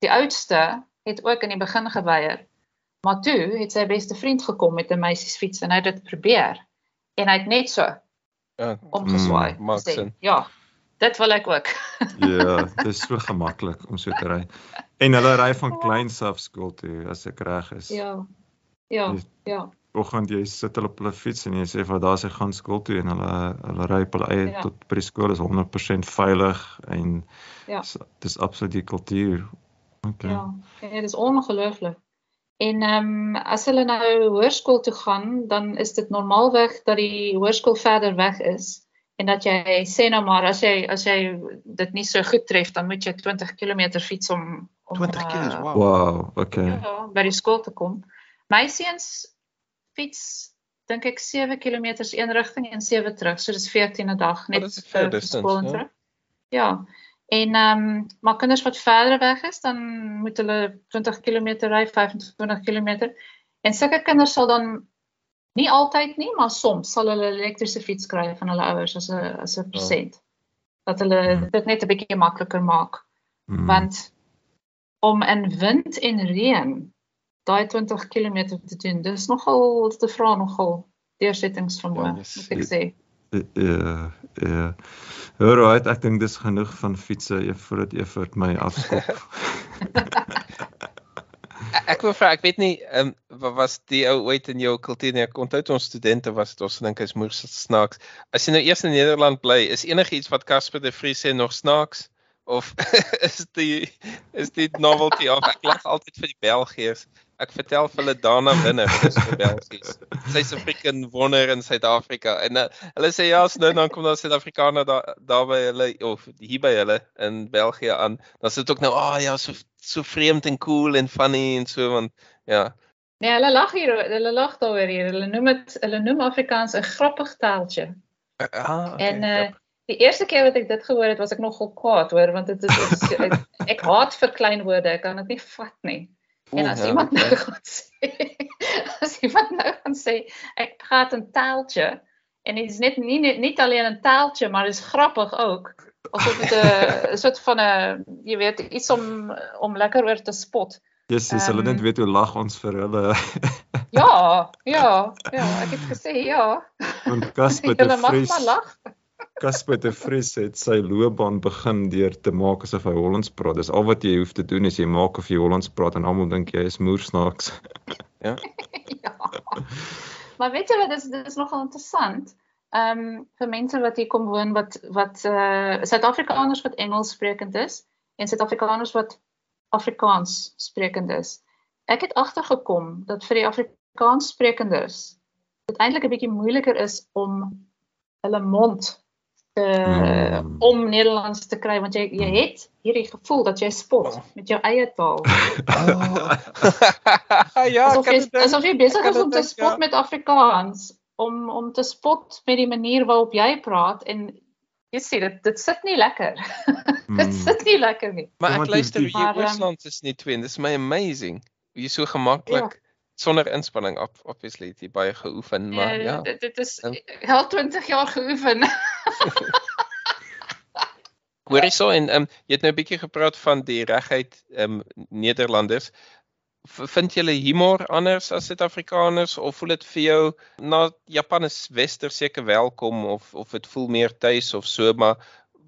Die oudste het ook in die begin geweier. Maar toe het sy beste vriend gekom met 'n meisiesfiets en hy het dit probeer. En hy het net so Ja, omgeswaai. Mm, sin. Ja, dit wil ek ook. Ja, dis so gemaklik om so te ry. En hulle ry van kleins af skool toe as ek reg is. ja. Ja, Dis- ja. Oggend jy sit hulle op hulle fiets en jy sê vir daar sy gaan skool toe en hulle hulle ry op hulle eie Ja. tot by die skool is 100% veilig en Ja. dis, dis absoluut die kultuur. Okay. Ja, en dit is ongelooflik. En ehm um, as hulle nou hoërskool toe gaan, dan is dit normaalweg dat die hoërskool verder weg is en dat jy sê nou maar as jy as jy dit nie so goed tref, dan moet jy 20 km fiets om om 20 eh, km, wow. Wow, okay. ja, by die skool te kom. My seuns fiets dink ek 7 km een rigting en 7 terug, so dis 14 'n dag net Oh, vir- vir distance, skool en ja. terug. Ja. En ehm um, maar kinders wat verder weg is, dan moet hulle 20 km ry, 25 km. En sulke kinders sal dan nie altyd nie, maar soms sal hulle 'n elektriese fiets kry van hulle ouers as 'n as 'n persent. Dat hulle Hmm. dit net 'n bietjie makliker maak Mm. want om in wind en reën daai 20 km te doen, dis nogal te vra nogal deursettingsvermoë, Ja, moet ek sê. Ja, ja. Alright, ek dink dis genoeg van fietsse eef voordat Evert my afskop. Ek wil vra, ek weet nie, ehm um, was die ou ooit in jou kultuur nie? Ek onthou ons studente was, het ons dink hy's moers snaaks. As jy nou eers in Nederland bly, is enigiets wat Casper de Vries sê nog snaaks of is die is die novelty of ek lag altyd vir die Belgiërs. Ek vertel vir hulle daarna binne, dis vir Belgies. Sy's 'n freaking wonder in Suid-Afrika en uh, hulle sê ja, so nou dan kom daar Suid-Afrikaner daar daar by hulle of hier by hulle in België aan. Dan sit ook nou, "Ag oh, ja, so so vreemd en cool en funny en so want ja. Nee, hulle lag hier, hulle lag daaroor hier. Hulle noem dit hulle noem Afrikaans 'n grappig taaltjie. Ah, okay, En uh die eerste keer wat ek dit gehoor het, was ek nogal kwaad hoor, want dit is, is ek, ek haat vir klein woorde, ek kan dit nie vat nie. En Oeh, as ja, iemand nou gaan sê, as iemand nou gaan sê, ek praat 'n taaltjie en dit is net nie nie, nie alleen 'n taaltjie, maar dis grappig ook. Asof dit 'n soort van 'n jy weet iets om om lekker oor te spot. Jesus, um, hulle net Ehm. weet hoe lag ons vir hulle. Ja, ja, ja, ek het gesê ja. Want Casper de Julle mag Vries maar lag. Casper de Vries het sy loopbaan begin deur te maak asof hy Hollands praat. Dis al wat jy hoef te doen is jy maak of jy Hollands praat en almal dink jy is moersnaaks. ja. Maar weet jy wat, dis dis nogal interessant. Ehm um, vir mense wat hier kom woon wat wat eh uh, Suid-Afrikaners wat Engels sprekend is en Suid-Afrikaners wat Afrikaans sprekend is. Ek het agtergekom dat vir die Afrikaans sprekendes dit eintlik 'n bietjie moeiliker is om hulle mond te Mm. om Nederlands te kry want jy jy het hierdie gevoel dat jy spot met jou eie taal. ja, asof ek jy dit asof jy besig is om te spot ja. met Afrikaans om om te spot met die manier waarop jy praat en jy sien dit dit sit nie lekker. dit Hmm. sit nie lekker nie. Maar Ja, ek luister hier Maar, ehm, Oosland is nie twee en dis my amazing. Jy so gemaklik sonder inspanning op obviously het jy baie geoefen, maar Eh, ja. dit, dit is Ja. al 20 jaar geoefen. Hoor hierso en ehm um, jy het nou 'n bietjie gepraat van die regheid ehm um, Nederlanders. Vind julle humor anders as Suid-Afrikaners of voel dit vir jou na Japan is wester seker welkom of of dit voel meer tuis of so maar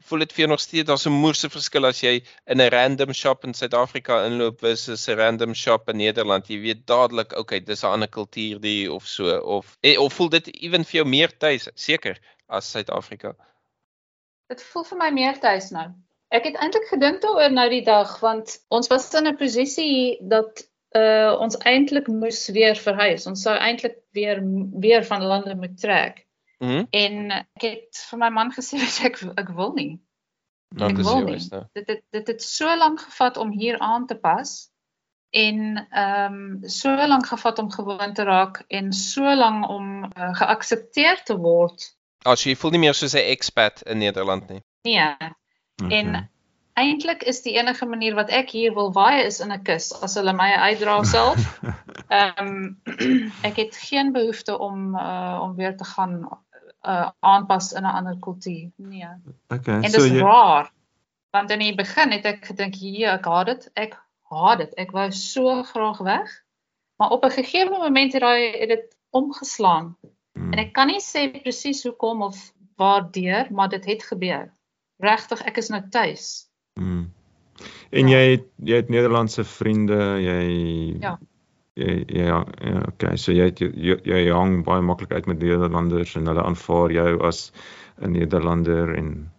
voel dit vir jou nog steeds daar's 'n moerse verskil as jy in 'n random shop in Suid-Afrika inloop versus 'n random shop in Nederland. Jy weet dadelik, okay, dis 'n ander kultuur die of so of eh, of voel dit ewen vir jou meer tuis seker as Suid-Afrika. Dit voel vir my meer tuis nou. Ek het eintlik gedink daaroor nou die dag want ons was in 'n posisie dat uh ons eintlik moes weer verhuis. Ons sou eintlik weer weer van lande moet trek. Mhm. En ek het vir my man gesê ek ek wil nie. Nou Ek wil nie. is nou. Dit het dit het so lank gevat om hier aan te pas en ehm um, so lank gevat om gewoon te raak en so lank om uh, geaksepteer te word. As jy voel nie meer soos 'n expat in Nederland nie. Nee, En eintlik is die enige manier wat ek hier wil waai is in 'n kus as hulle my uitdra self. Ehm ek het geen behoefte om uh, om weer te gaan uh, aanpas in 'n ander kultuur. Nee. Okay, En so dis jy raar. Want in die begin het ek gedink, "Ja, ek haat dit. Ek haat dit. Ek wou so graag weg." Maar op 'n gegeewe moment het daai het dit omgeslaan. Hmm. En ek kan nie sê presies hoekom of waardeur, maar dit het gebeur. Regtig, ek is nou tuis. Hmm. En Ja. jy het jy het Nederlandse vriende, jy Ja. Jy ja, ja, okay. So jy het, jy, jy hang baie maklik uit met Nederlanders en hulle aanvaar jou as 'n Nederlander en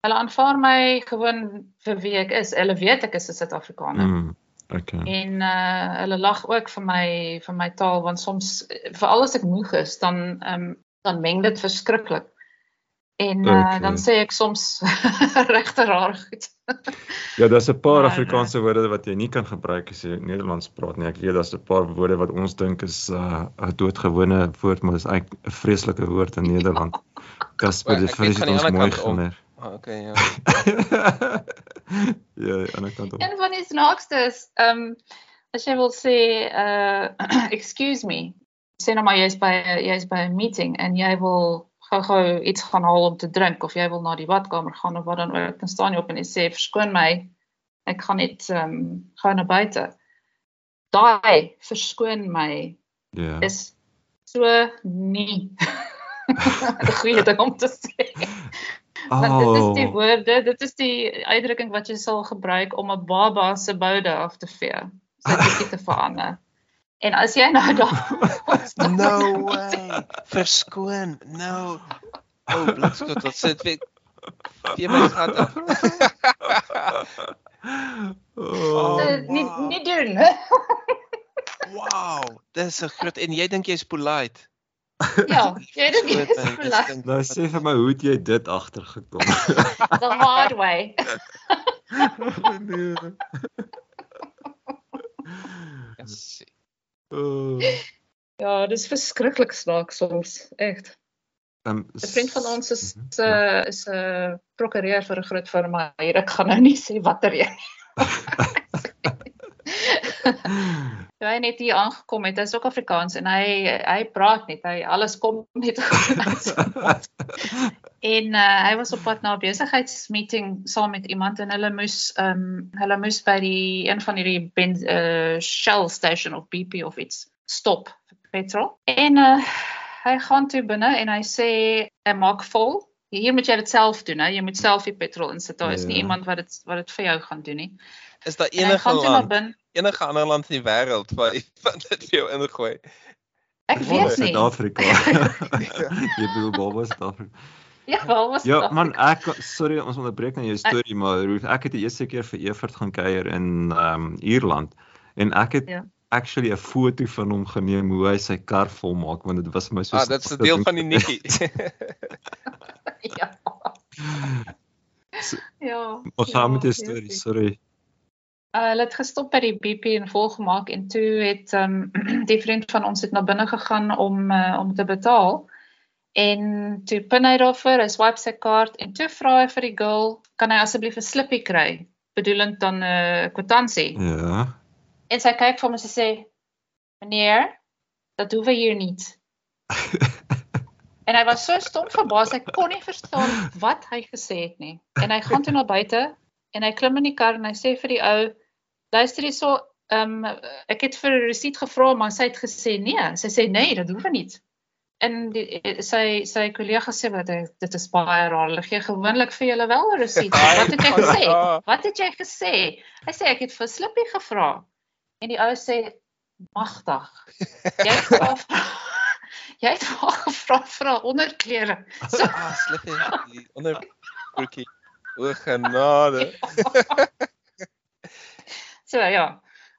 Hulle aanvaar my gewoon vir wie ek is. Hulle weet ek is 'n Suid-Afrikaner. Mm. mm, okay. En uh hulle lag ook vir my vir my taal want soms veral as ek moeg is, dan ehm um, dan meng dit verskriklik. En uh Okay. dan sê ek soms regte rare goed. Ja, daar's 'n paar Maar, Afrikaanse woorde wat jy nie kan gebruik as jy Nederlands praat nie. Ek weet daar's 'n paar woorde wat ons dink is 'n uh, doodgewone woord, maar is eintlik 'n vreeslike woord in Nederland. Casper, dit vrees ons mooi geleer. Ah, okay, ja. ja, aan die ander kant om. Een van die snaakste is ehm um, as jy wil sê uh excuse me, sê nou maar jy's by jy's by 'n meeting en jy wil gou-gou iets gaan haal om te drink of jy wil na die badkamer gaan of wat dan ook, dan staan jy op en jy sê verskoon my, ek gaan net ehm um, gou na buite. Daai verskoon my Ja. is so nie 'n goeie ding om te sê. Want dit is die Oh, woorde, dit is die uitdrukking wat jy sal gebruik om 'n baba se boude af te vee, sy bietjie te verander. En as jy nou daar No way. Verskoon. No. Oh, blikskot, wat sit weer Jy my gat af. oh, uh, nie nie doen. Wow, dis 'n groot en jy dink jy's polite. ja, jy dink dit is Dis polite. dink- nou sê vir my hoe het jy dit agtergekom? the hard way. nee. Yes. Oh. Ja, dis verskriklik snaaks soms, echt. Um, 'n Vriend van ons is is 'n uh, is 'n uh, prokureur vir 'n groot firma hier. Ek gaan nou nie sê watter een. Toe hy net hier aangekom het, hy's ook Afrikaans en hy hy praat net, hy alles kom net uit. En uh, hy was op pad na 'n besigheidsmeeting saam met iemand en hulle moes ehm um, hulle moes by die een van hierdie ben, uh, Shell station of BP of iets stop vir petrol. En uh, hy gaan toe binne en hy sê hy maak vol. Hier moet jy dit self doen, hè. Jy moet self die petrol insit. Daar is nie Ja. iemand wat dit wat dit vir jou gaan doen nie. Is daar En enige gaan toe land, binne. Enige ander land in die wêreld waar iemand dit vir jou ingooi? Ek weet nie. Suid-Afrika. jy bedoel Baba Suid-Afrika. Ja, wel was Ja, dit man, ek sorry ons onderbreek nou jou storie, maar Ruth, ek het die eerste keer vir Evert gaan kuier in ehm um, Ierland en ek het Ja. actually 'n foto van hom geneem hoe hy sy kar volmaak want dit was vir my so Ah, dit's 'n deel van die nikkie. Ja. So- Ja. Maar gaan met ja, storie, ja. sorry. Uh, hulle het gestop by die BP en volgemaak en toe het um, die vriend van ons het na binne gegaan om uh, om te betaal. En toe pin hy daarvoor, hy swipe sy kaart en toe vra hy vir die girl, kan hy asseblief 'n slippie kry? Bedoelend dan 'n uh, kwitansie. Ja. En sy kyk vir hom en sy sê: "Meneer, dat hoef hier nie." En hy was so stom verbaas, hy kon nie verstaan wat hy gesê het nie. En hy gaan toe na buite en hy klim in die kar en hy sê vir die ou, luister hierso, ehm um, ek het vir 'n resiet gevra, maar sy het gesê nee. Sy sê nee, dit hoef nie. En die, sy sy kollega sê wat dit dit is baie raar. Hulle gee gewoonlik vir julle wel 'n resiet. Wat het jy gesê? Wat het jy gesê? Hy sê ek het vir Slippie gevra. En die ou sê magtig. Jy het vra jy het vir gevra vir 'n onderklere. So Ah, Slippie, die onderbroekie. O genade. So ja.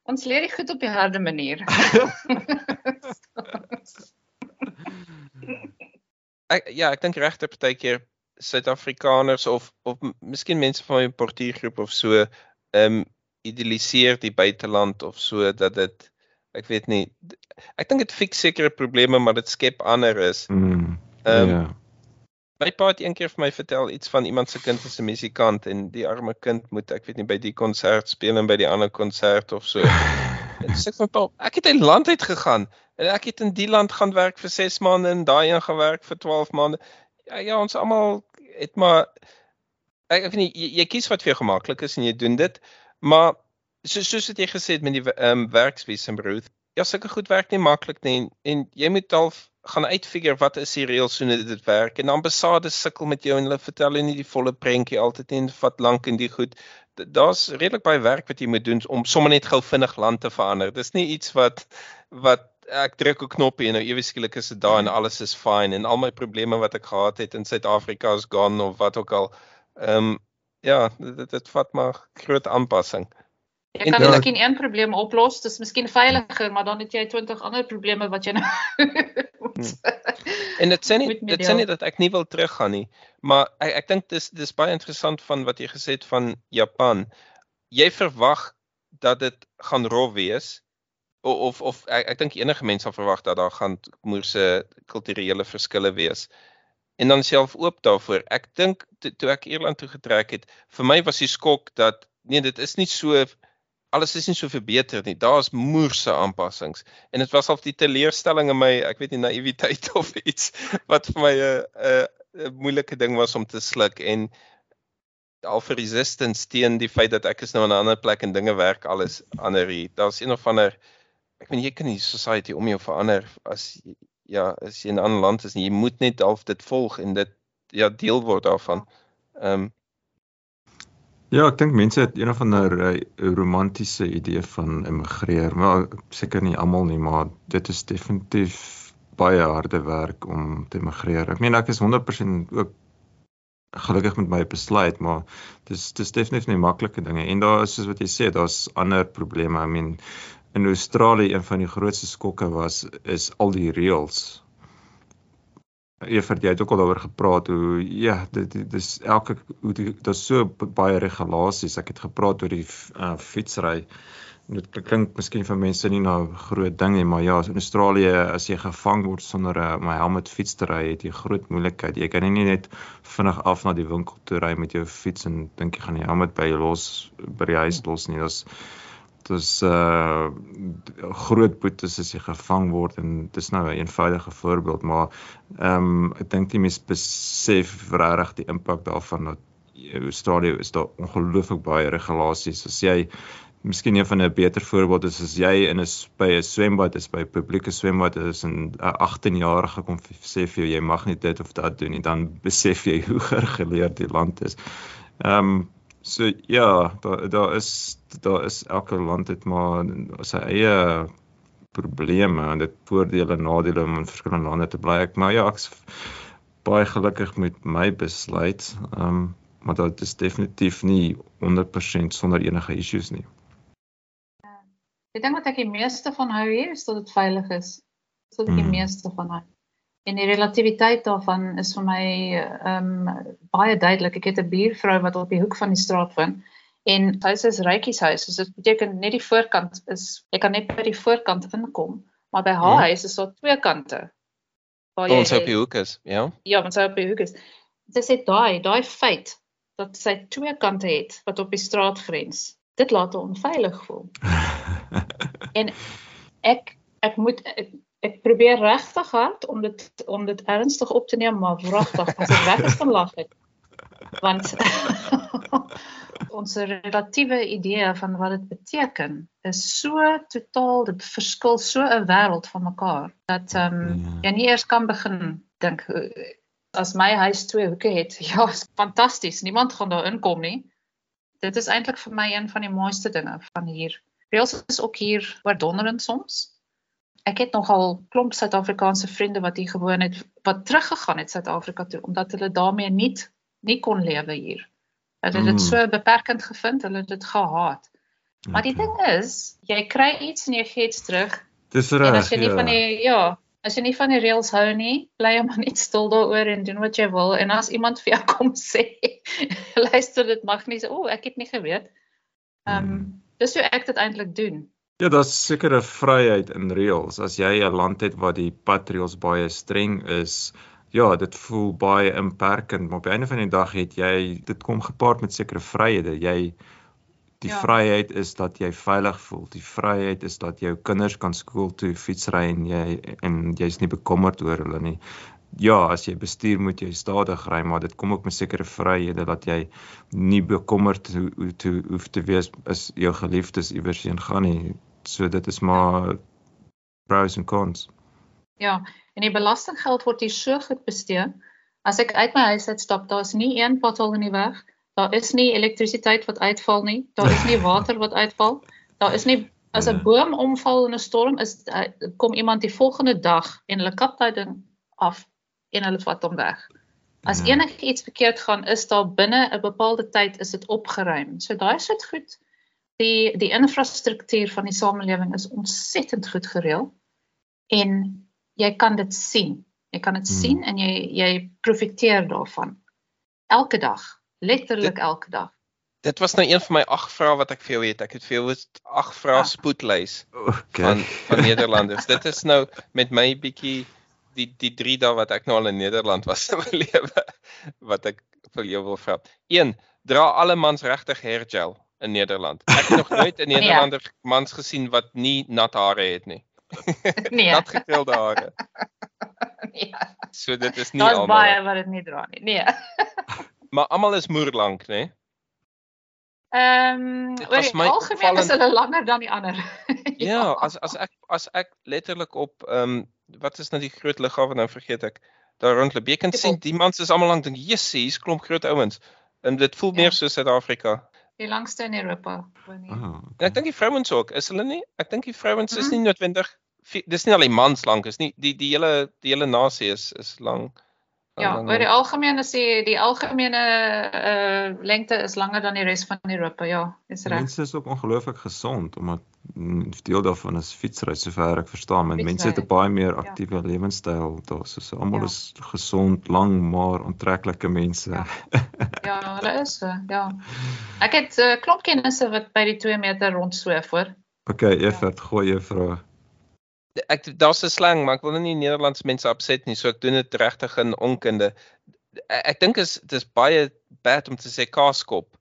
Ons leer dit goed op die harde manier. Ek ja, ek dink regtig partykeer Suid-Afrikaners of of miskien mense van my portuïergroep of so, ehm um, idealiseer die buiteland of so dat dit ek weet nie ek dink dit fik sekere probleme maar dit skep ander is. Mm. Ehm ja. My pa het eendag vir my vertel iets van iemand se kind is 'n musikant en die arme kind moet ek weet nie by die konsert speel en by die ander konsert of so. En sê vir pa, ek het 'n land uit gegaan en ek het in die land gaan werk vir 6 maande en daai een gaan werk vir 12 maande. Ja, ja, ons almal het maar ek ek weet nie jy, jy kies wat vir jou gemaklik is en jy doen dit. Maar so soos wat jy gesê het met die ehm um, werksvisum Ruth, ja, sulke goed werk nie maklik nie en, en jy moet half gaan uitfigure wat is die reëls hoe dit werk en ambassades sukkel met jou en hulle vertel jou nie die volle prentjie altyd nie en vat lank en die goed. Daar's redelik baie werk wat jy moet doen om sommer net gou vinnig land te verander. Dis nie iets wat wat ek druk 'n knoppie en nou ewe skielik is dit daar en alles is fine en al my probleme wat ek gehad het in Suid-Afrika is gone of wat ook al. Ehm um, ja, dit dit vat maar groot aanpassing. Jy kan ja. miskien een probleem oplos, dis miskien veiliger, maar dan het jy 20 ander probleme wat jy nou moet- En dit sê nie dit sê nie dat ek nie wil teruggaan nie, maar ek ek dink dis dis baie interessant van wat jy gesê het van Japan. Jy verwag dat dit gaan rof wees of of, of ek, ek dink enige mens sal verwag dat daar gaan moerse kulturele verskille wees. En dan self oop daarvoor. Ek dink to- toe ek Ierland toe getrek het, vir my was die skok dat nee, dit is nie so alles is nie so verbeter nie. Daar's moerse aanpassings en dit was half die teleurstelling in my, ek weet nie naïwiteit of iets wat vir my 'n 'n 'n moeilike ding was om te sluk en al vir resistance teen die feit dat ek is nou in 'n ander plek en dinge werk alles ander hier. Daar's een of ander ek weet jy kan nie society om jou verander as ja, as jy in 'n ander land is nie. Jy moet net half dit volg en dit ja deel word daarvan. Ehm um, Ja, ek dink mense het een of ander uh, romantiese idee van immigreer, maar seker nie almal nie, maar dit is definitief baie harde werk om te immigreer. Ek meen ek is 100% ook gelukkig met my besluit, maar dis dis definitief nie maklike dinge en daar is soos wat jy sê, daar's ander probleme. I mean in Australië een van die grootste skokke was is al die reëls Evert, jy het ook al daaroor gepraat hoe ja, dit dit is elke hoe daar's so baie regulasies. Ek het gepraat oor die uh, fietsry. Dit klink miskien vir mense nie nou 'n groot ding nie, maar ja, in Australië as jy gevang word sonder om 'n helm met fiets te ry, het jy groot moeilikheid. Jy kan nie net vinnig af na die winkel toe ry met jou fiets en dink jy gaan die helm by jou los by die huis los nie. Dis dis uh groot boetes as jy gevang word en dis nou 'n eenvoudige voorbeeld maar ehm um, ek dink die mense besef regtig die impak daarvan dat in Australië is daar ongelooflik baie regulasies as jy Miskien een van 'n beter voorbeeld is as jy in 'n by 'n swembad is by 'n publieke swembad is en 'n 18-jarige kom sê vir jou jy mag nie dit of dat doen nie dan besef jy hoe gereguleerd die land is. Ehm um, so ja, daar daar is daar is elke land het maar sy eie probleme en dit voordele en nadele om in verskillende lande te bly. Ek maar ja, ek's baie gelukkig met my besluit. Ehm um, maar dit is definitief nie 100% sonder enige issues nie. Die ding wat ek die meeste van hou hier is dat dit veilig is. Dis wat ek die Mm. meeste van hou. En die relativiteit daarvan is vir my ehm um, baie duidelik. Ek het 'n buurvrou wat op die hoek van die straat woon en sy huis is rykieshuis. So dit beteken net die voorkant is ek kan net by die voorkant inkom, maar by haar Ja. huis is daar twee kante. Waar ons op die hoek is, ja. Ja, sy op die hoek is. Sy sê daai, daai feit dat sy twee kante het wat op die straat grens. Dit laat haar onveilig voel. En ek ek moet ek, ek probeer regtig hard om dit om dit ernstig op te neem, maar wragtig, as ek weg is van lag het. Want ons relatiewe idee van wat dit beteken is so totaal dit verskil so 'n wêreld van mekaar dat ehm um, Ja. jy nie eers kan begin dink as my huis twee hoeke het. Ja, is fantasties. Niemand gaan daar inkom nie. Dit is eintlik vir my een van die mooiste dinge van hier. Reels is ook hier oordonderend soms. Ek het nogal klomp Suid-Afrikaanse vriende wat hier gewoon het wat teruggegaan het Suid-Afrika toe omdat hulle daarmee nie nie kon lewe hier. Hulle het dit Mm. so beperkend gevind, hulle het dit gehaat. Maar die Okay. ding is, jy kry iets en jy gee iets terug. Dis reg. as jy nie ja. van die ja, as jy nie van die reëls hou nie, bly maar net stil daaroor en doen wat jy wil. En as iemand vir jou kom sê, luister dit mag nie, o, ek het nie geweet. Ehm um, Hmm. dis hoe ek dit eintlik doen. Ja, daar's sekere vryheid in reëls. As jy 'n land het waar die padreëls baie streng is, ja, dit voel baie inperkend, maar op die einde van die dag het jy dit kom gepaard met sekere vryhede. Jy die Ja. vryheid is dat jy veilig voel. Die vryheid is dat jou kinders kan skool toe fietsry en jy en jy's nie bekommerd oor hulle nie. Ja, as jy bestuur moet jy stadig ry, maar dit kom ook met sekere vryhede dat jy nie bekommerd ho ho toe hoef te wees as jou geliefdes iewers heen gaan nie. So dit is maar pros en cons. Ja, en die belastinggeld word hier so goed bestee. As ek uit my huis uitstap, daar's nie een pothol in die weg. Daar is nie elektrisiteit wat uitval nie. Daar is nie water wat uitval. Daar is nie as 'n Ja. boom omval in 'n storm is uh, kom iemand die volgende dag en hulle kap daai ding af en hulle vat hom weg. As Ja. enigiets verkeerd gaan, is daar binne 'n bepaalde tyd is dit opgeruim. So daai sit goed. Die die infrastruktuur van die samelewing is ontsettend goed gereël en jy kan dit sien. Jy kan dit Hmm. sien en jy jy profiteer daarvan. Elke dag, letterlik elke dag. Dit was nou een van my ag vrae wat ek vir jou het. Ek het vir jou 'n ag vrae Ah. spoedlys Okay. van van Nederlanders. Dit is nou met my bietjie die die 3 dae wat ek nou al in Nederland was in my lewe wat ek vir jou wil vra. 1. Dra alle mans regtig hairgel in Nederland. Ek het nog nooit 'n Nee. Nederlander mans gesien wat nie nat hare het nie. Nee. Nat gekrulde hare. nee. So dit is nie Daar's almal. baie wat dit nie dra nie. Nee. Maar almal is moerlank, né? Nee? Ehm Dit oor die my algemeen is opvallend- hulle langer dan die ander. Ja, as as ek as ek letterlik op ehm um, wat is nou die groot lughawe nou vergeet ek daar rondloop. Jy kan sien die mans is almal lank dink jessie, hier's klomp groot ouens. En dit voel Ja. meer soos Suid-Afrika. Die langste in Europa. wanneer- Ah, En okay. ek dink die vrouens ook, is hulle nie? Ek dink die vrouens is Mhm. nie noodwendig dis nie al die mans lank is nie. Die die hele die hele nasie is is lank. Ja, oor die algemeen is die die algemene uh lengte is langer dan die res van Europa. Ja, is reg. Mense is ook ongelooflik gesond omdat deel daarvan is fietsry sover ek verstaan. Men mense het 'n baie meer ja. aktiewe lewenstyl daar. So, so almal Ja. is gesond, lang maar aantreklike mense. Ja. Ja, hulle is so. Ja. Ek het uh, klomp kennisse wat by die 2 meter rondsweef hoor. Okay, Evert, gooi jou vrae. Ek daar's 'n slang, maar ek wil nou nie Nederlandse mense opset nie, so ek doen dit regtig in onkunde. Ek, ek dink is dis baie bad om te sê kaaskop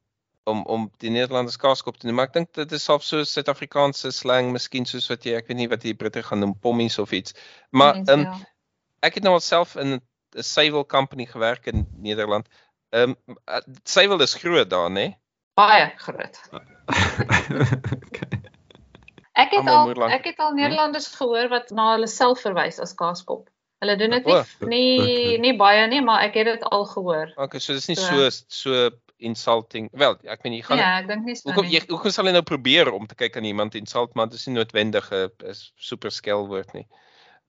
om om die Nederlanders kaaskop te noem, maar ek dink dit is selfs so Suid-Afrikaanse slang, miskien soos wat jy ek weet nie wat die Britte gaan noem pommies of iets. Maar ehm um, ja. ek het nou al self in 'n suiwel company gewerk in Nederland. Ehm um, suiwel is groot daar, né? baie groot. okay. Ek het al moerlank. ek het al Nederlanders gehoor wat na hulle self verwys as kaaskop. Hulle doen dit nie nie okay. nie baie nie, maar ek het dit al gehoor. Okay, so dis nie So- so so insulting. Wel, ek meen jy gaan Ja, ek dink nie so Hoekom nie. jy hoekom sal jy nou probeer om te kyk aan iemand insult maar dit is nie noodwendig 'n super skel woord nie.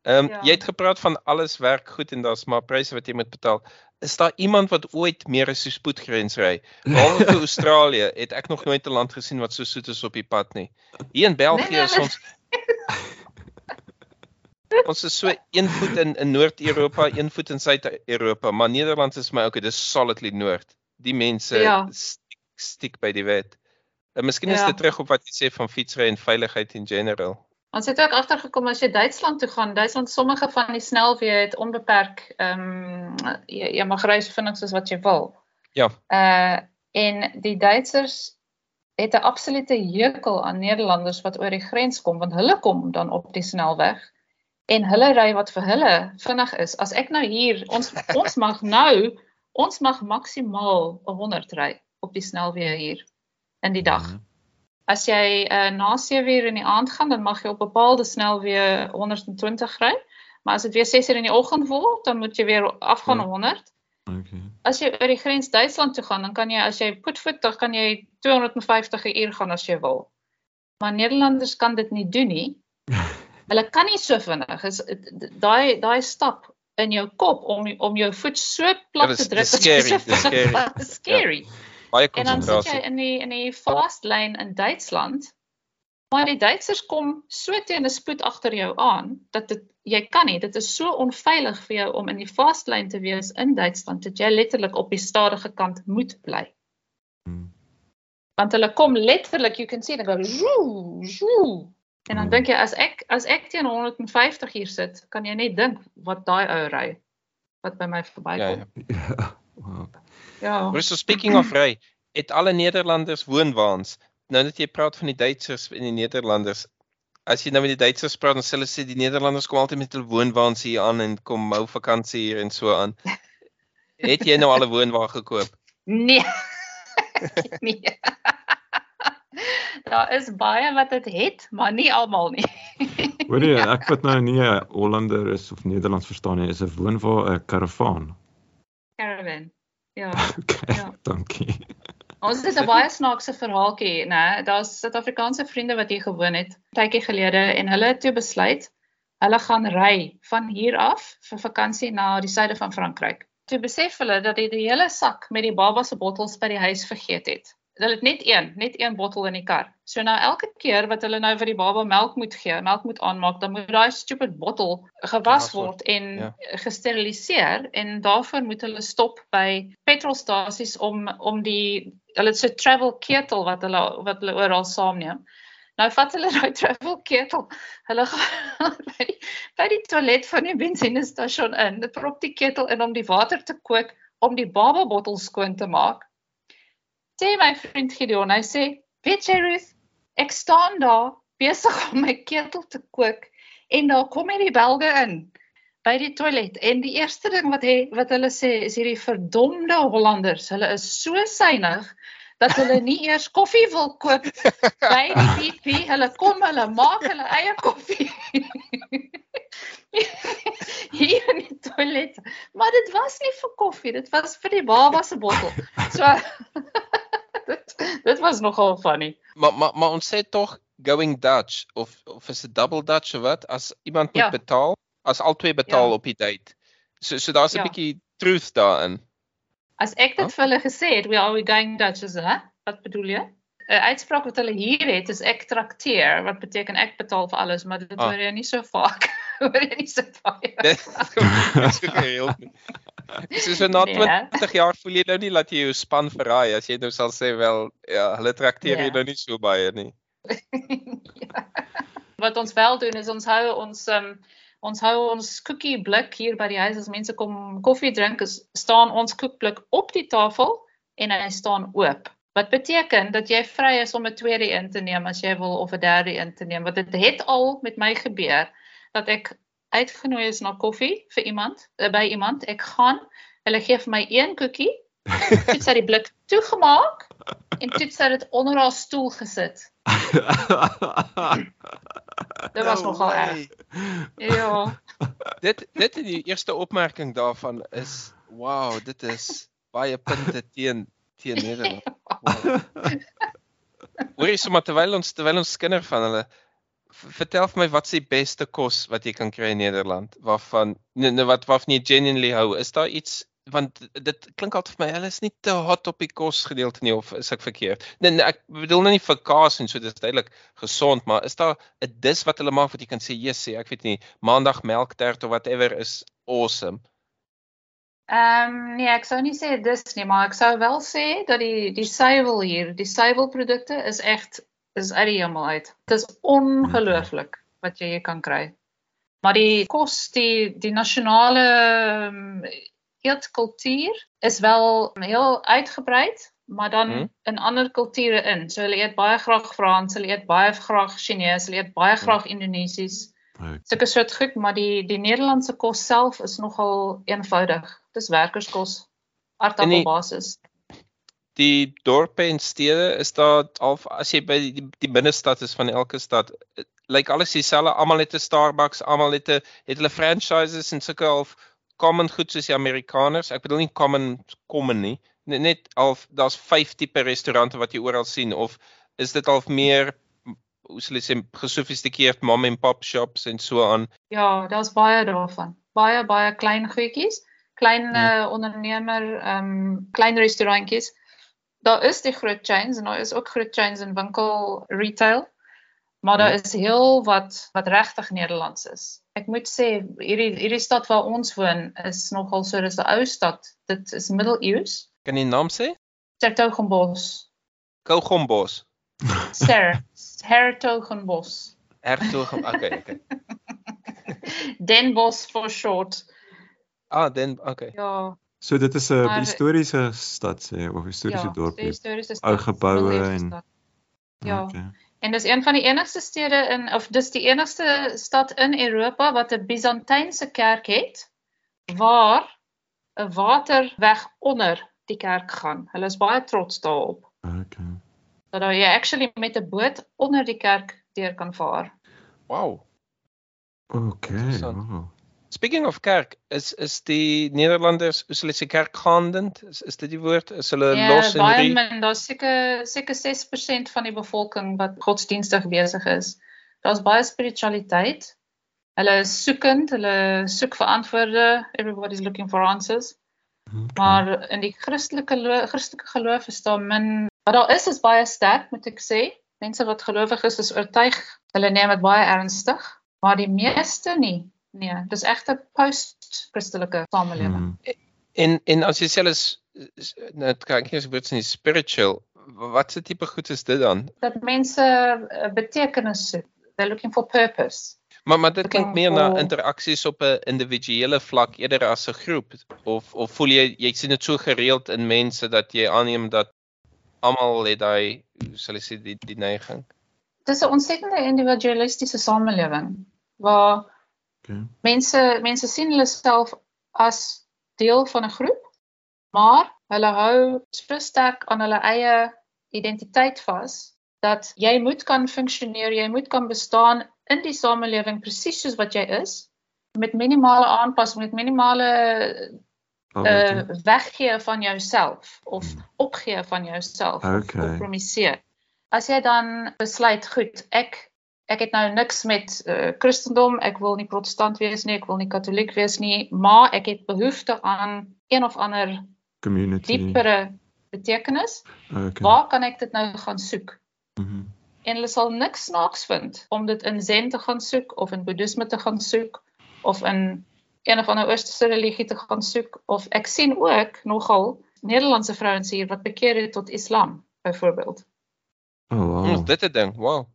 Ehm um, Ja. jy het gepraat van alles werk goed en daar's maar pryse wat jy moet betaal. Is daar iemand wat ooit meer as die spoedgrens ry? Behalwe vir Australië het ek nog nooit 'n land gesien wat so soet is op die pad nie. Hier in België Nee, nee, is nee. ons Ons is so een voet in in Noord-Europa, een voet in Suid-Europa, maar Nederland is my okay, dis solidly noord. Die mense Ja. stiek, stiek by die wet. En miskien is Ja. dit terug op wat jy sê van fietsry en veiligheid in general. Ons het ook agtergekom as jy Duitsland toe gaan, Duitsland sommige van die snelweë het onbeperk ehm jy, jy mag ry so vinnig soos wat jy wil. Ja. Uh en die Duitsers het 'n absolute hekel aan Nederlanders wat oor die grens kom want hulle kom dan op die snelweg en hulle ry wat vir hulle vinnig is. As ek nou hier ons ons mag nou ons mag maksimaal 100 ry op die snelweë hier in die dag. As jy uh, na 7 uur in die aand gaan, dan mag jy op bepaalde snelweë 120 ry. Maar as dit weer 6 uur in die oggend word, dan moet jy weer afgaan Ja. na 100. Okay. As jy oor die grens Duitsland toe gaan, dan kan jy as jy voetvoet, dan kan jy 250 'n uur gaan as jy wil. Maar Nederlanders kan dit nie doen nie. Hulle kan nie so vinnig. Is daai daai stap in jou kop om om jou voet so plat dis- te druk. dis scary, dat jy dis so scary. vinnig- Dis Baie En dan sit jy konsentrasie. in die in die fast lane in Duitsland. Maar die Duitsers kom so teen 'n spoed agter jou aan dat dit jy kan nie, dit is so onveilig vir jou om in die fast lane te wees in Duitsland dat jy letterlik op die stadige kant moet bly. Hmm. Want hulle kom letterlik, you can see they go zoe, zoe. En dan Hmm. dink jy as ek as ek teen 150 hier sit, kan jy net dink wat daai ou ry wat by my verbykom. ja. Ja. Ja. Maar so speaking of ry, het alle Nederlanders woonwaans. Nou dat jy praat van die Duitsers en die Nederlanders. As jy nou met die Duitsers praat, dan sê hulle sê die Nederlanders kom altyd met hulle woonwaans hier aan en kom hou vakansie hier en so aan. Het jy nou al 'n woonwa gekoop? Nee. nee. Daar is baie wat dit het, maar nie almal nie. Hoor jy, ek wat nou nie 'n Hollander is of Nederlands verstaan nie, is 'n woonwa 'n karavaan. Caravan. Ja. Okay, Ja. dankie. Ons het 'n baie snaakse verhaaltjie, né? Daar's Suid-Afrikaanse vriende wat hier gewoon het tydjie gelede en hulle het toe besluit hulle gaan ry van hier af vir vakansie na die suide van Frankryk. Toe besef hulle dat hulle die hele sak met die baba se bottels by die huis vergeet het. Hulle het net een, net een bottel in die kar. So nou elke keer wat hulle nou vir die baba melk moet gee, melk moet aanmaak, dan moet daai stupid bottel gewas word, en ja. gesteriliseer en daarvoor moet hulle stop by petrolstasies om om die hulle het so travel ketel wat hulle wat hulle oral saamneem. Nou vat hulle daai travel ketel. Hulle gaan by die, by die toilet van die bensinestasie in. Dit prop die ketel in om die water te kook om die baba bottel skoon te maak. Sê my vriend Gideon, hy sê, "Weet jy Ruth, ek staan daar besig om my ketel te kook en daar kom hierdie belge in by die toilet en die eerste ding wat hy wat hulle sê is hierdie verdomde Hollanders. Hulle is so synig dat hulle nie eers koffie wil koop by die BP. Hulle kom, hulle maak hulle eie koffie. Hier in die toilet. Maar dit was nie vir koffie, dit was vir die baba se bottel. So dit, dit was nogal funny. Maar maar maar ons sê tog going Dutch of of is dit double Dutch of wat? As iemand moet Ja. betaal, as albei betaal Ja. op die date. So so daar's 'n Ja. bietjie truth daarin. As ek dit Huh? vir hulle gesê het, we are we going Dutch is, hè? Wat bedoel jy? 'n Uitspraak wat hulle hier het is ek trakteer, wat beteken ek betaal vir alles, maar dit Ah. hoor jy nie so vaak. hoor jy nie so baie. Dit is so gereeld. nie. So so na Nee. 20 jaar voel jy nou nie dat jy jou span verraai as jy nou sal sê wel ja, hulle trakteer jy Ja. nou nie so baie nie. ja. Wat ons wel doen is ons hou ons um, ons hou ons koekie blik hier by die huis as mense kom koffie drink, is, staan ons koekblik op die tafel en hy staan oop. Wat beteken dat jy vry is om 'n tweede een te neem as jy wil of 'n derde een te neem. Want dit het al met my gebeur dat ek uitgenooi is na koffie vir iemand, eh, by iemand. Ek gaan, hulle gee vir my een koekie, toe sy die blik toegemaak en toe sy dit onder haar stoel gesit. Dit was No nogal erg. Ja. Dit dit die eerste opmerking daarvan is wow, dit is baie punte teen teen Nederland. Hoorie sommer terwyl ons terwyl ons skinder van hulle vertel vir my wat is die beste kos wat jy kan kry in Nederland waarvan nee, nee, wat waarvan jy genuinely hou. Is daar iets want dit klink altyd vir my hulle is nie te hot op die kos gedeelte nie of is ek verkeerd? Nee, nee ek bedoel nou nie vir kaas en so dis duidelik gesond, maar is daar 'n dis wat hulle maak wat jy kan sê, "Jesus, ek weet nie, maandag melktert of whatever is awesome." Ehm um, nee, ek sou nie sê dis nie, maar ek sou wel sê dat die die suiwel hier, die suiwelprodukte is echt is uit die hemel uit. Dit is ongelooflik wat jy hier kan kry. Maar die kos, die die nasionale um, eetkultuur is wel heel uitgebrei, maar dan Mhm. in ander kulture in. So hulle eet baie graag Frans, hulle eet baie graag Chinees, hulle eet baie graag Indonesies. Okay. sulke soort goed, maar die die Nederlandse kos self is nogal eenvoudig. Dis werkerskos, aardappelbasis. Die dorpe en stede is daar al as jy by die, die binnestad is van elke stad, eh, lyk alles dieselfde. Almal het 'n Starbucks, almal het 'n het hulle franchises en sulke al common goed soos die Amerikaners. Ek bedoel nie common common nie. Net, net al daar's 5 tipe restaurante wat jy oral sien of is dit al meer hoe sal ek sê gesofistikeerd mom and pop shops en so aan. Ja, daar's baie daarvan. Baie baie klein goedjies, klein Ja. uh, ondernemer, ehm um, klein restaurantjies. Daar is die groot chains en daar is ook groot chains in winkel retail. Maar daar is heel wat wat regtig Nederlands is. Ek moet sê hierdie hierdie stad waar ons woon is nogal so dis 'n ou stad. Dit is middeleeus. Kan jy die naam sê? Sertogenbos. Kogombos. Ser Hertogenbos. Hertog. Okay, okay. Den Bosch for short. Ah, dan okay. Ja, So dit is 'n Maar- historiese stad sê of historiese ja, dorp. die historiese Ou stad, geboue middeleeuwse en- stad. Ja. Okay. En dis een van die enigste stede in of dis die enigste stad in Europa wat 'n Byzantynse kerk het waar 'n waterweg onder die kerk gaan. Hulle is baie trots daarop Okay. Dat jy actually met 'n boot onder die kerk deur kan vaar. Wow. Okay. Wow. Speaking of kerk, is is die Nederlanders, hoe sal ek sê kerkgaandend? Is is dit die woord? Is hulle Ja, los en baie rie? min, daar's seker seker 6% van die bevolking wat godsdienstig besig is. Daar's baie spiritualiteit. Hulle is soekend, hulle soek vir antwoorde. Everybody's looking for answers. Okay. Maar in die Christelike lo- Christelike geloof is daar min wat daar is is baie sterk, moet ek sê. Mense wat gelowig is is oortuig. Hulle neem dit baie ernstig, maar die meeste nie. Nee, dis egte post-Christelike samelewing. Hmm. En en as jy sê hulle is is- nou kyk ek eers woord in spiritual. Wat se tipe goed is dit dan? Dat mense eh, betekenis soek. They're looking for purpose. Maar maar dit klink meer na interaksies op 'n individuele vlak eerder as 'n groep of of voel jy jy sien dit so gereeld in mense dat jy aanneem dat almal het daai hoe sal ek sê die die neiging. Dis 'n ontsettende individualistiese samelewing waar Okay. mense mense sien hulle self as deel van 'n groep, maar hulle hou so sterk aan hulle eie identiteit vas dat jy moet kan funksioneer, jy moet kan bestaan in die samelewing presies soos wat jy is met minimale aanpassing, met minimale uh weggee van jouself of Hmm. opgee van jouself Okay. of kompromisseer. As jy dan besluit, goed, ek ek het nou niks met uh, Christendom, ek wil nie protestant wees nie, ek wil nie katoliek wees nie, maar ek het behoefte aan een of ander Community. diepere betekenis. Okay. Waar kan ek dit nou gaan soek? Mhm. En hulle sal niks snaaks vind om dit in Zen te gaan soek of in Boeddhisme te gaan soek of in een of ander oosterse religie te gaan soek of ek sien ook nogal Nederlandse vrouens hier wat bekeer het tot Islam byvoorbeeld Oh, Oh. wow. Dit 'n ding. Wow.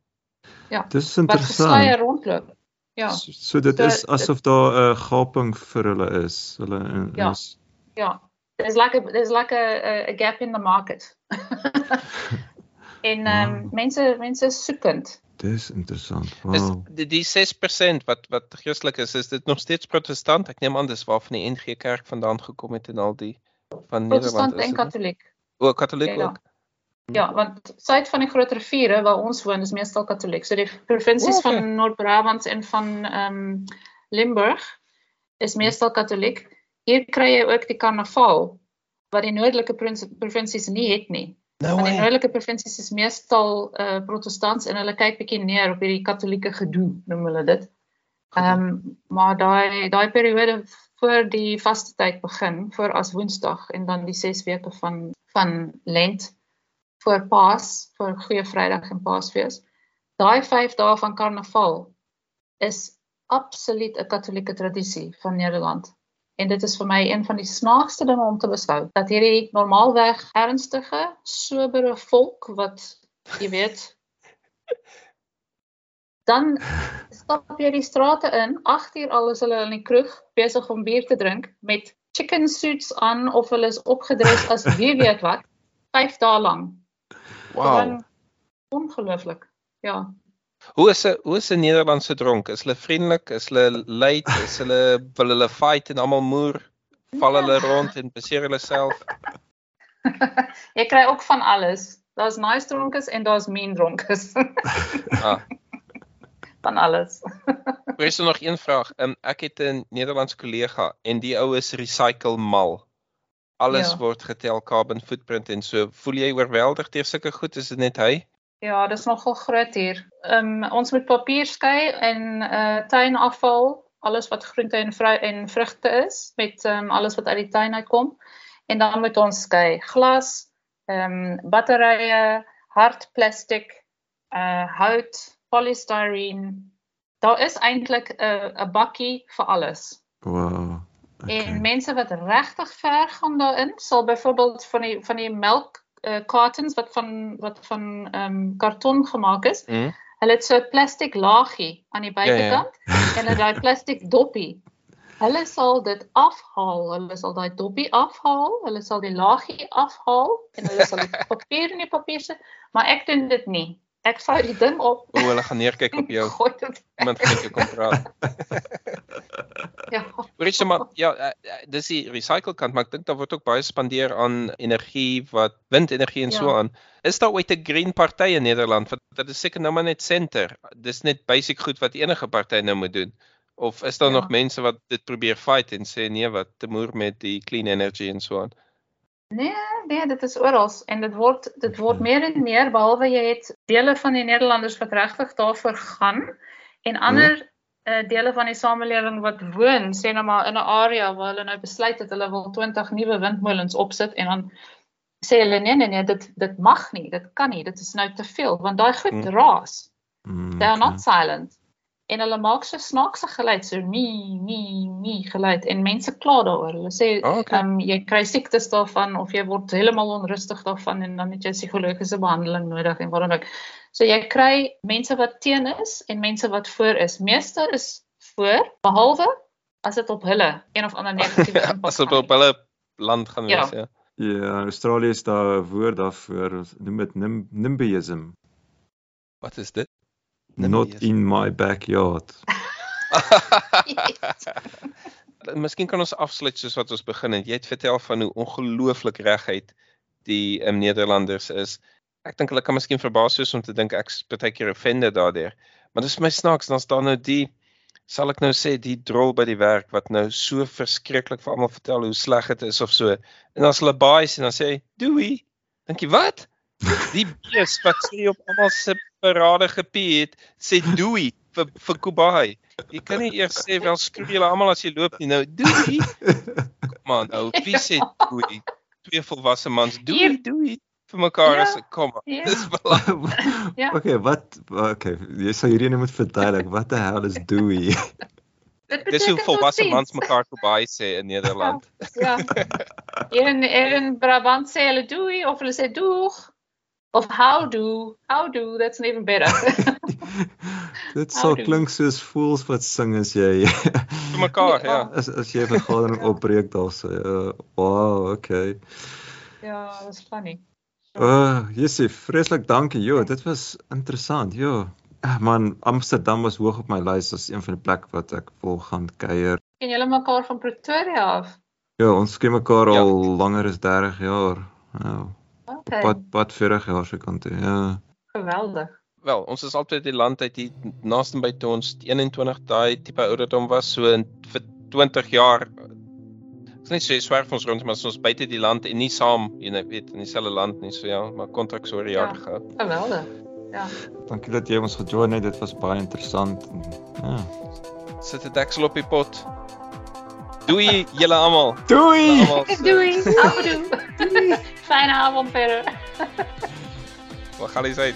Dis wat gesluier interessant. rondloop. Ja, So, so dit So, is asof daar 'n gaping vir hulle is. Hulle in, Ja. is ja. There's like a there's like a a, a gap in the market. en ehm Wow. mense mense is soekend. Dis interessant. Is Wow. die, die 6% wat wat Christelik is, is dit nog steeds protestant? Ek neem aan dis waar van die NG Kerk vandaan gekom het en al die van Nederland Protestant is. en? Katoliek. O, Katoliek Ja, ja. ook. Ja, want suid van die groot riviere waar ons woon is meestal katoliek. So die provinsies O, oké. van Noord-Brabant en van ehm um, Limburg is meestal katoliek. Hier kry jy ook die karnaval wat die noordelike provinsies nie het nie. No Want die way. noordelike provinsies is meestal uh protestants en hulle kyk bietjie neer op hierdie katolieke gedoe, noem hulle dit. Ehm um, maar daai daai periode voor die vaste tyd begin, voor as Woensdag en dan die 6 weke van van Lent voor Paas, voor Goeie Vrydag en Paasfees. Daai 5 dae van Karnaval is absoluut 'n katolieke tradisie van Nederland. En dit is vir my een van die snaakste dinge om te beskou dat hierdie normaalweg ernstige, sobere volk wat jy weet dan stap jy die strate in, 8 uur al is hulle in die kroeg besig om bier te drink met chicken suits aan of hulle is opgedres as wie weet wat 5 dae lank. Wow. Ongelooflik. Ja. Hoe is 'n hoe is 'n Nederlandse dronk? Is hulle vriendelik? Is hulle luid? Is hulle wil hulle fight en almal moer? Val hulle rond en beseer hulle self? Jy kry ook van alles. Daar's nice dronkes en daar's mean dronkes. Ah, van alles. er is er nog een vraag. Um, ek het 'n Nederlandse kollega en die ou is recycle mal. Alles Ja. word getel carbon footprint en so. Voel jy oorweldig deur sulke goed? Is dit net hy? Ja, dis nogal groot hier. Ehm um, ons moet papier skei en uh tuinafval, alles wat groente en vrou en vrugte is met ehm um, alles wat uit die tuin uitkom. En dan moet ons skei glas, ehm um, batterye, hard plastiek, uh hout, polystyrene. Daar is eintlik 'n 'n bakkie vir alles. Wow. En mense wat regtig ver gaan daarin, sal byvoorbeeld van die van die melk uh, cartons wat van wat van ehm um, karton gemaak is, Hm? hulle het so 'n plastiek laagie aan die Ja, ja. buitekant en hulle daai plastiek doppie. Hulle sal dit afhaal, hulle sal daai doppie afhaal, hulle sal die laagie afhaal en hulle sal die papier in die papier sit, maar ek doen dit nie. Ek vou die ding op. O, hulle gaan neerkyk op jou. Gooi dit. Iemand gaan jou kom praat. Ja. Hoorie maar ja, eh, eh, dis die recycle kant, maar ek dink daar word ook baie spandeer aan energie wat windenergie en so Ja. aan. Is daar ooit 'n green party in Nederland? Want dit is seker nou maar net center. Dis net basic goed wat enige party nou moet doen. Of is daar Ja. nog mense wat dit probeer fight en sê nee, wat te moer met die clean energy en so aan? Nee, nee, dit is oral en dit word dit word meer en meer behalwe jy het dele van die Nederlanders wat regtig daarvoor gaan en ander uh, dele van die samelewing wat woon, sê nou maar in 'n area waar hulle nou besluit het hulle wil 20 nuwe windmolens opsit en dan sê hulle nee nee nee, dit dit mag nie, dit kan nie, dit is nou te veel want daai goed Mm. raas. Mm, They are not silent. En hulle maak so snaakse geluid, so nee, nee, nee geluid en mense kla daaroor. Hulle sê Oh, okay. ehm um, jy kry siektes daarvan of jy word heeltemal onrustig daarvan en dan het jy psigologiese behandeling nodig en dan ook. So jy kry mense wat teen is en mense wat voor is. Meeste is voor behalwe as dit op hulle een of ander negatiewe impak As dit op hulle land gaan Ja. wees, ja. Ja, in Australië is daar 'n woord daarvoor, noem dit nim, nimbyism. Wat is dit? Not Nimbyism. in my backyard. Miskien kan ons afsluit soos wat ons begin het. Jy het vertel van hoe ongelooflik reguit die um, Nederlanders is. Ek dink hulle kan miskien verbaas wees om te dink ek's baie keer offended daardeur. Maar dis my snaaks, dan's daar nou die sal ek nou sê die drol by die werk wat nou so verskriklik vir almal vertel hoe sleg dit is of so. En as hulle baie sien dan sê hy, "Doei." Dink jy wat? Die bees wat sê op almal se parade gepiet, sê doei vir vir Kubai. Jy kan nie eers sê wel skroei julle almal as jy loop nie nou. Doei. Kom aan nou, wie sê doei? Twee volwasse mans doei, Hier- doei vir mekaar Ja, as kom aan. ja. Dis belangrik. Ja. Okay, wat okay, jy sal hierdie net moet verduidelik. Wat die hel is doei? Dit Dis hoe volwasse mans mekaar Kubai sê in Nederland. Ja. Hier in hier in Brabant sê hulle doei of hulle sê doeg of houdoe. Houdoe, that's even better. Dit sal Houdoe. klink soos voels wat sing as jy Vir mekaar, ja. as as jy 'n vergadering opbreek daar sê. Uh, wow, okay. ja, that's funny. Uh, Jessie, vreeslik dankie. Jo, dit was interessant. Jo. Ah, Man, Amsterdam was hoog op my lys as een van die plekke wat ek wil gaan kuier. Ken julle mekaar van Pretoria af? Ja, ons ken mekaar Ja. al langer as 30 jaar. Ja, Okay. pad pad 40 jaar se kant toe. Ja. Geweldig. Wel, ons is altyd die land uit die naaste by toe ons 21 daai tipe ouderdom was so in vir 20 jaar. Ek is net so swerf ons rond maar as ons buite die land en nie saam, jy nou weet, in dieselfde land nie, so ja, maar kontrak so oor jare Ja. gehou. Geweldig. Ja. Dankie dat jy ons gejoin het. Dit was baie interessant. En, Ja. Sit 'n deksel op die pot. Doei julle almal. Doei. Almal. Doei. Houdoe. Fijne avond verder. Wat gaan jy sê?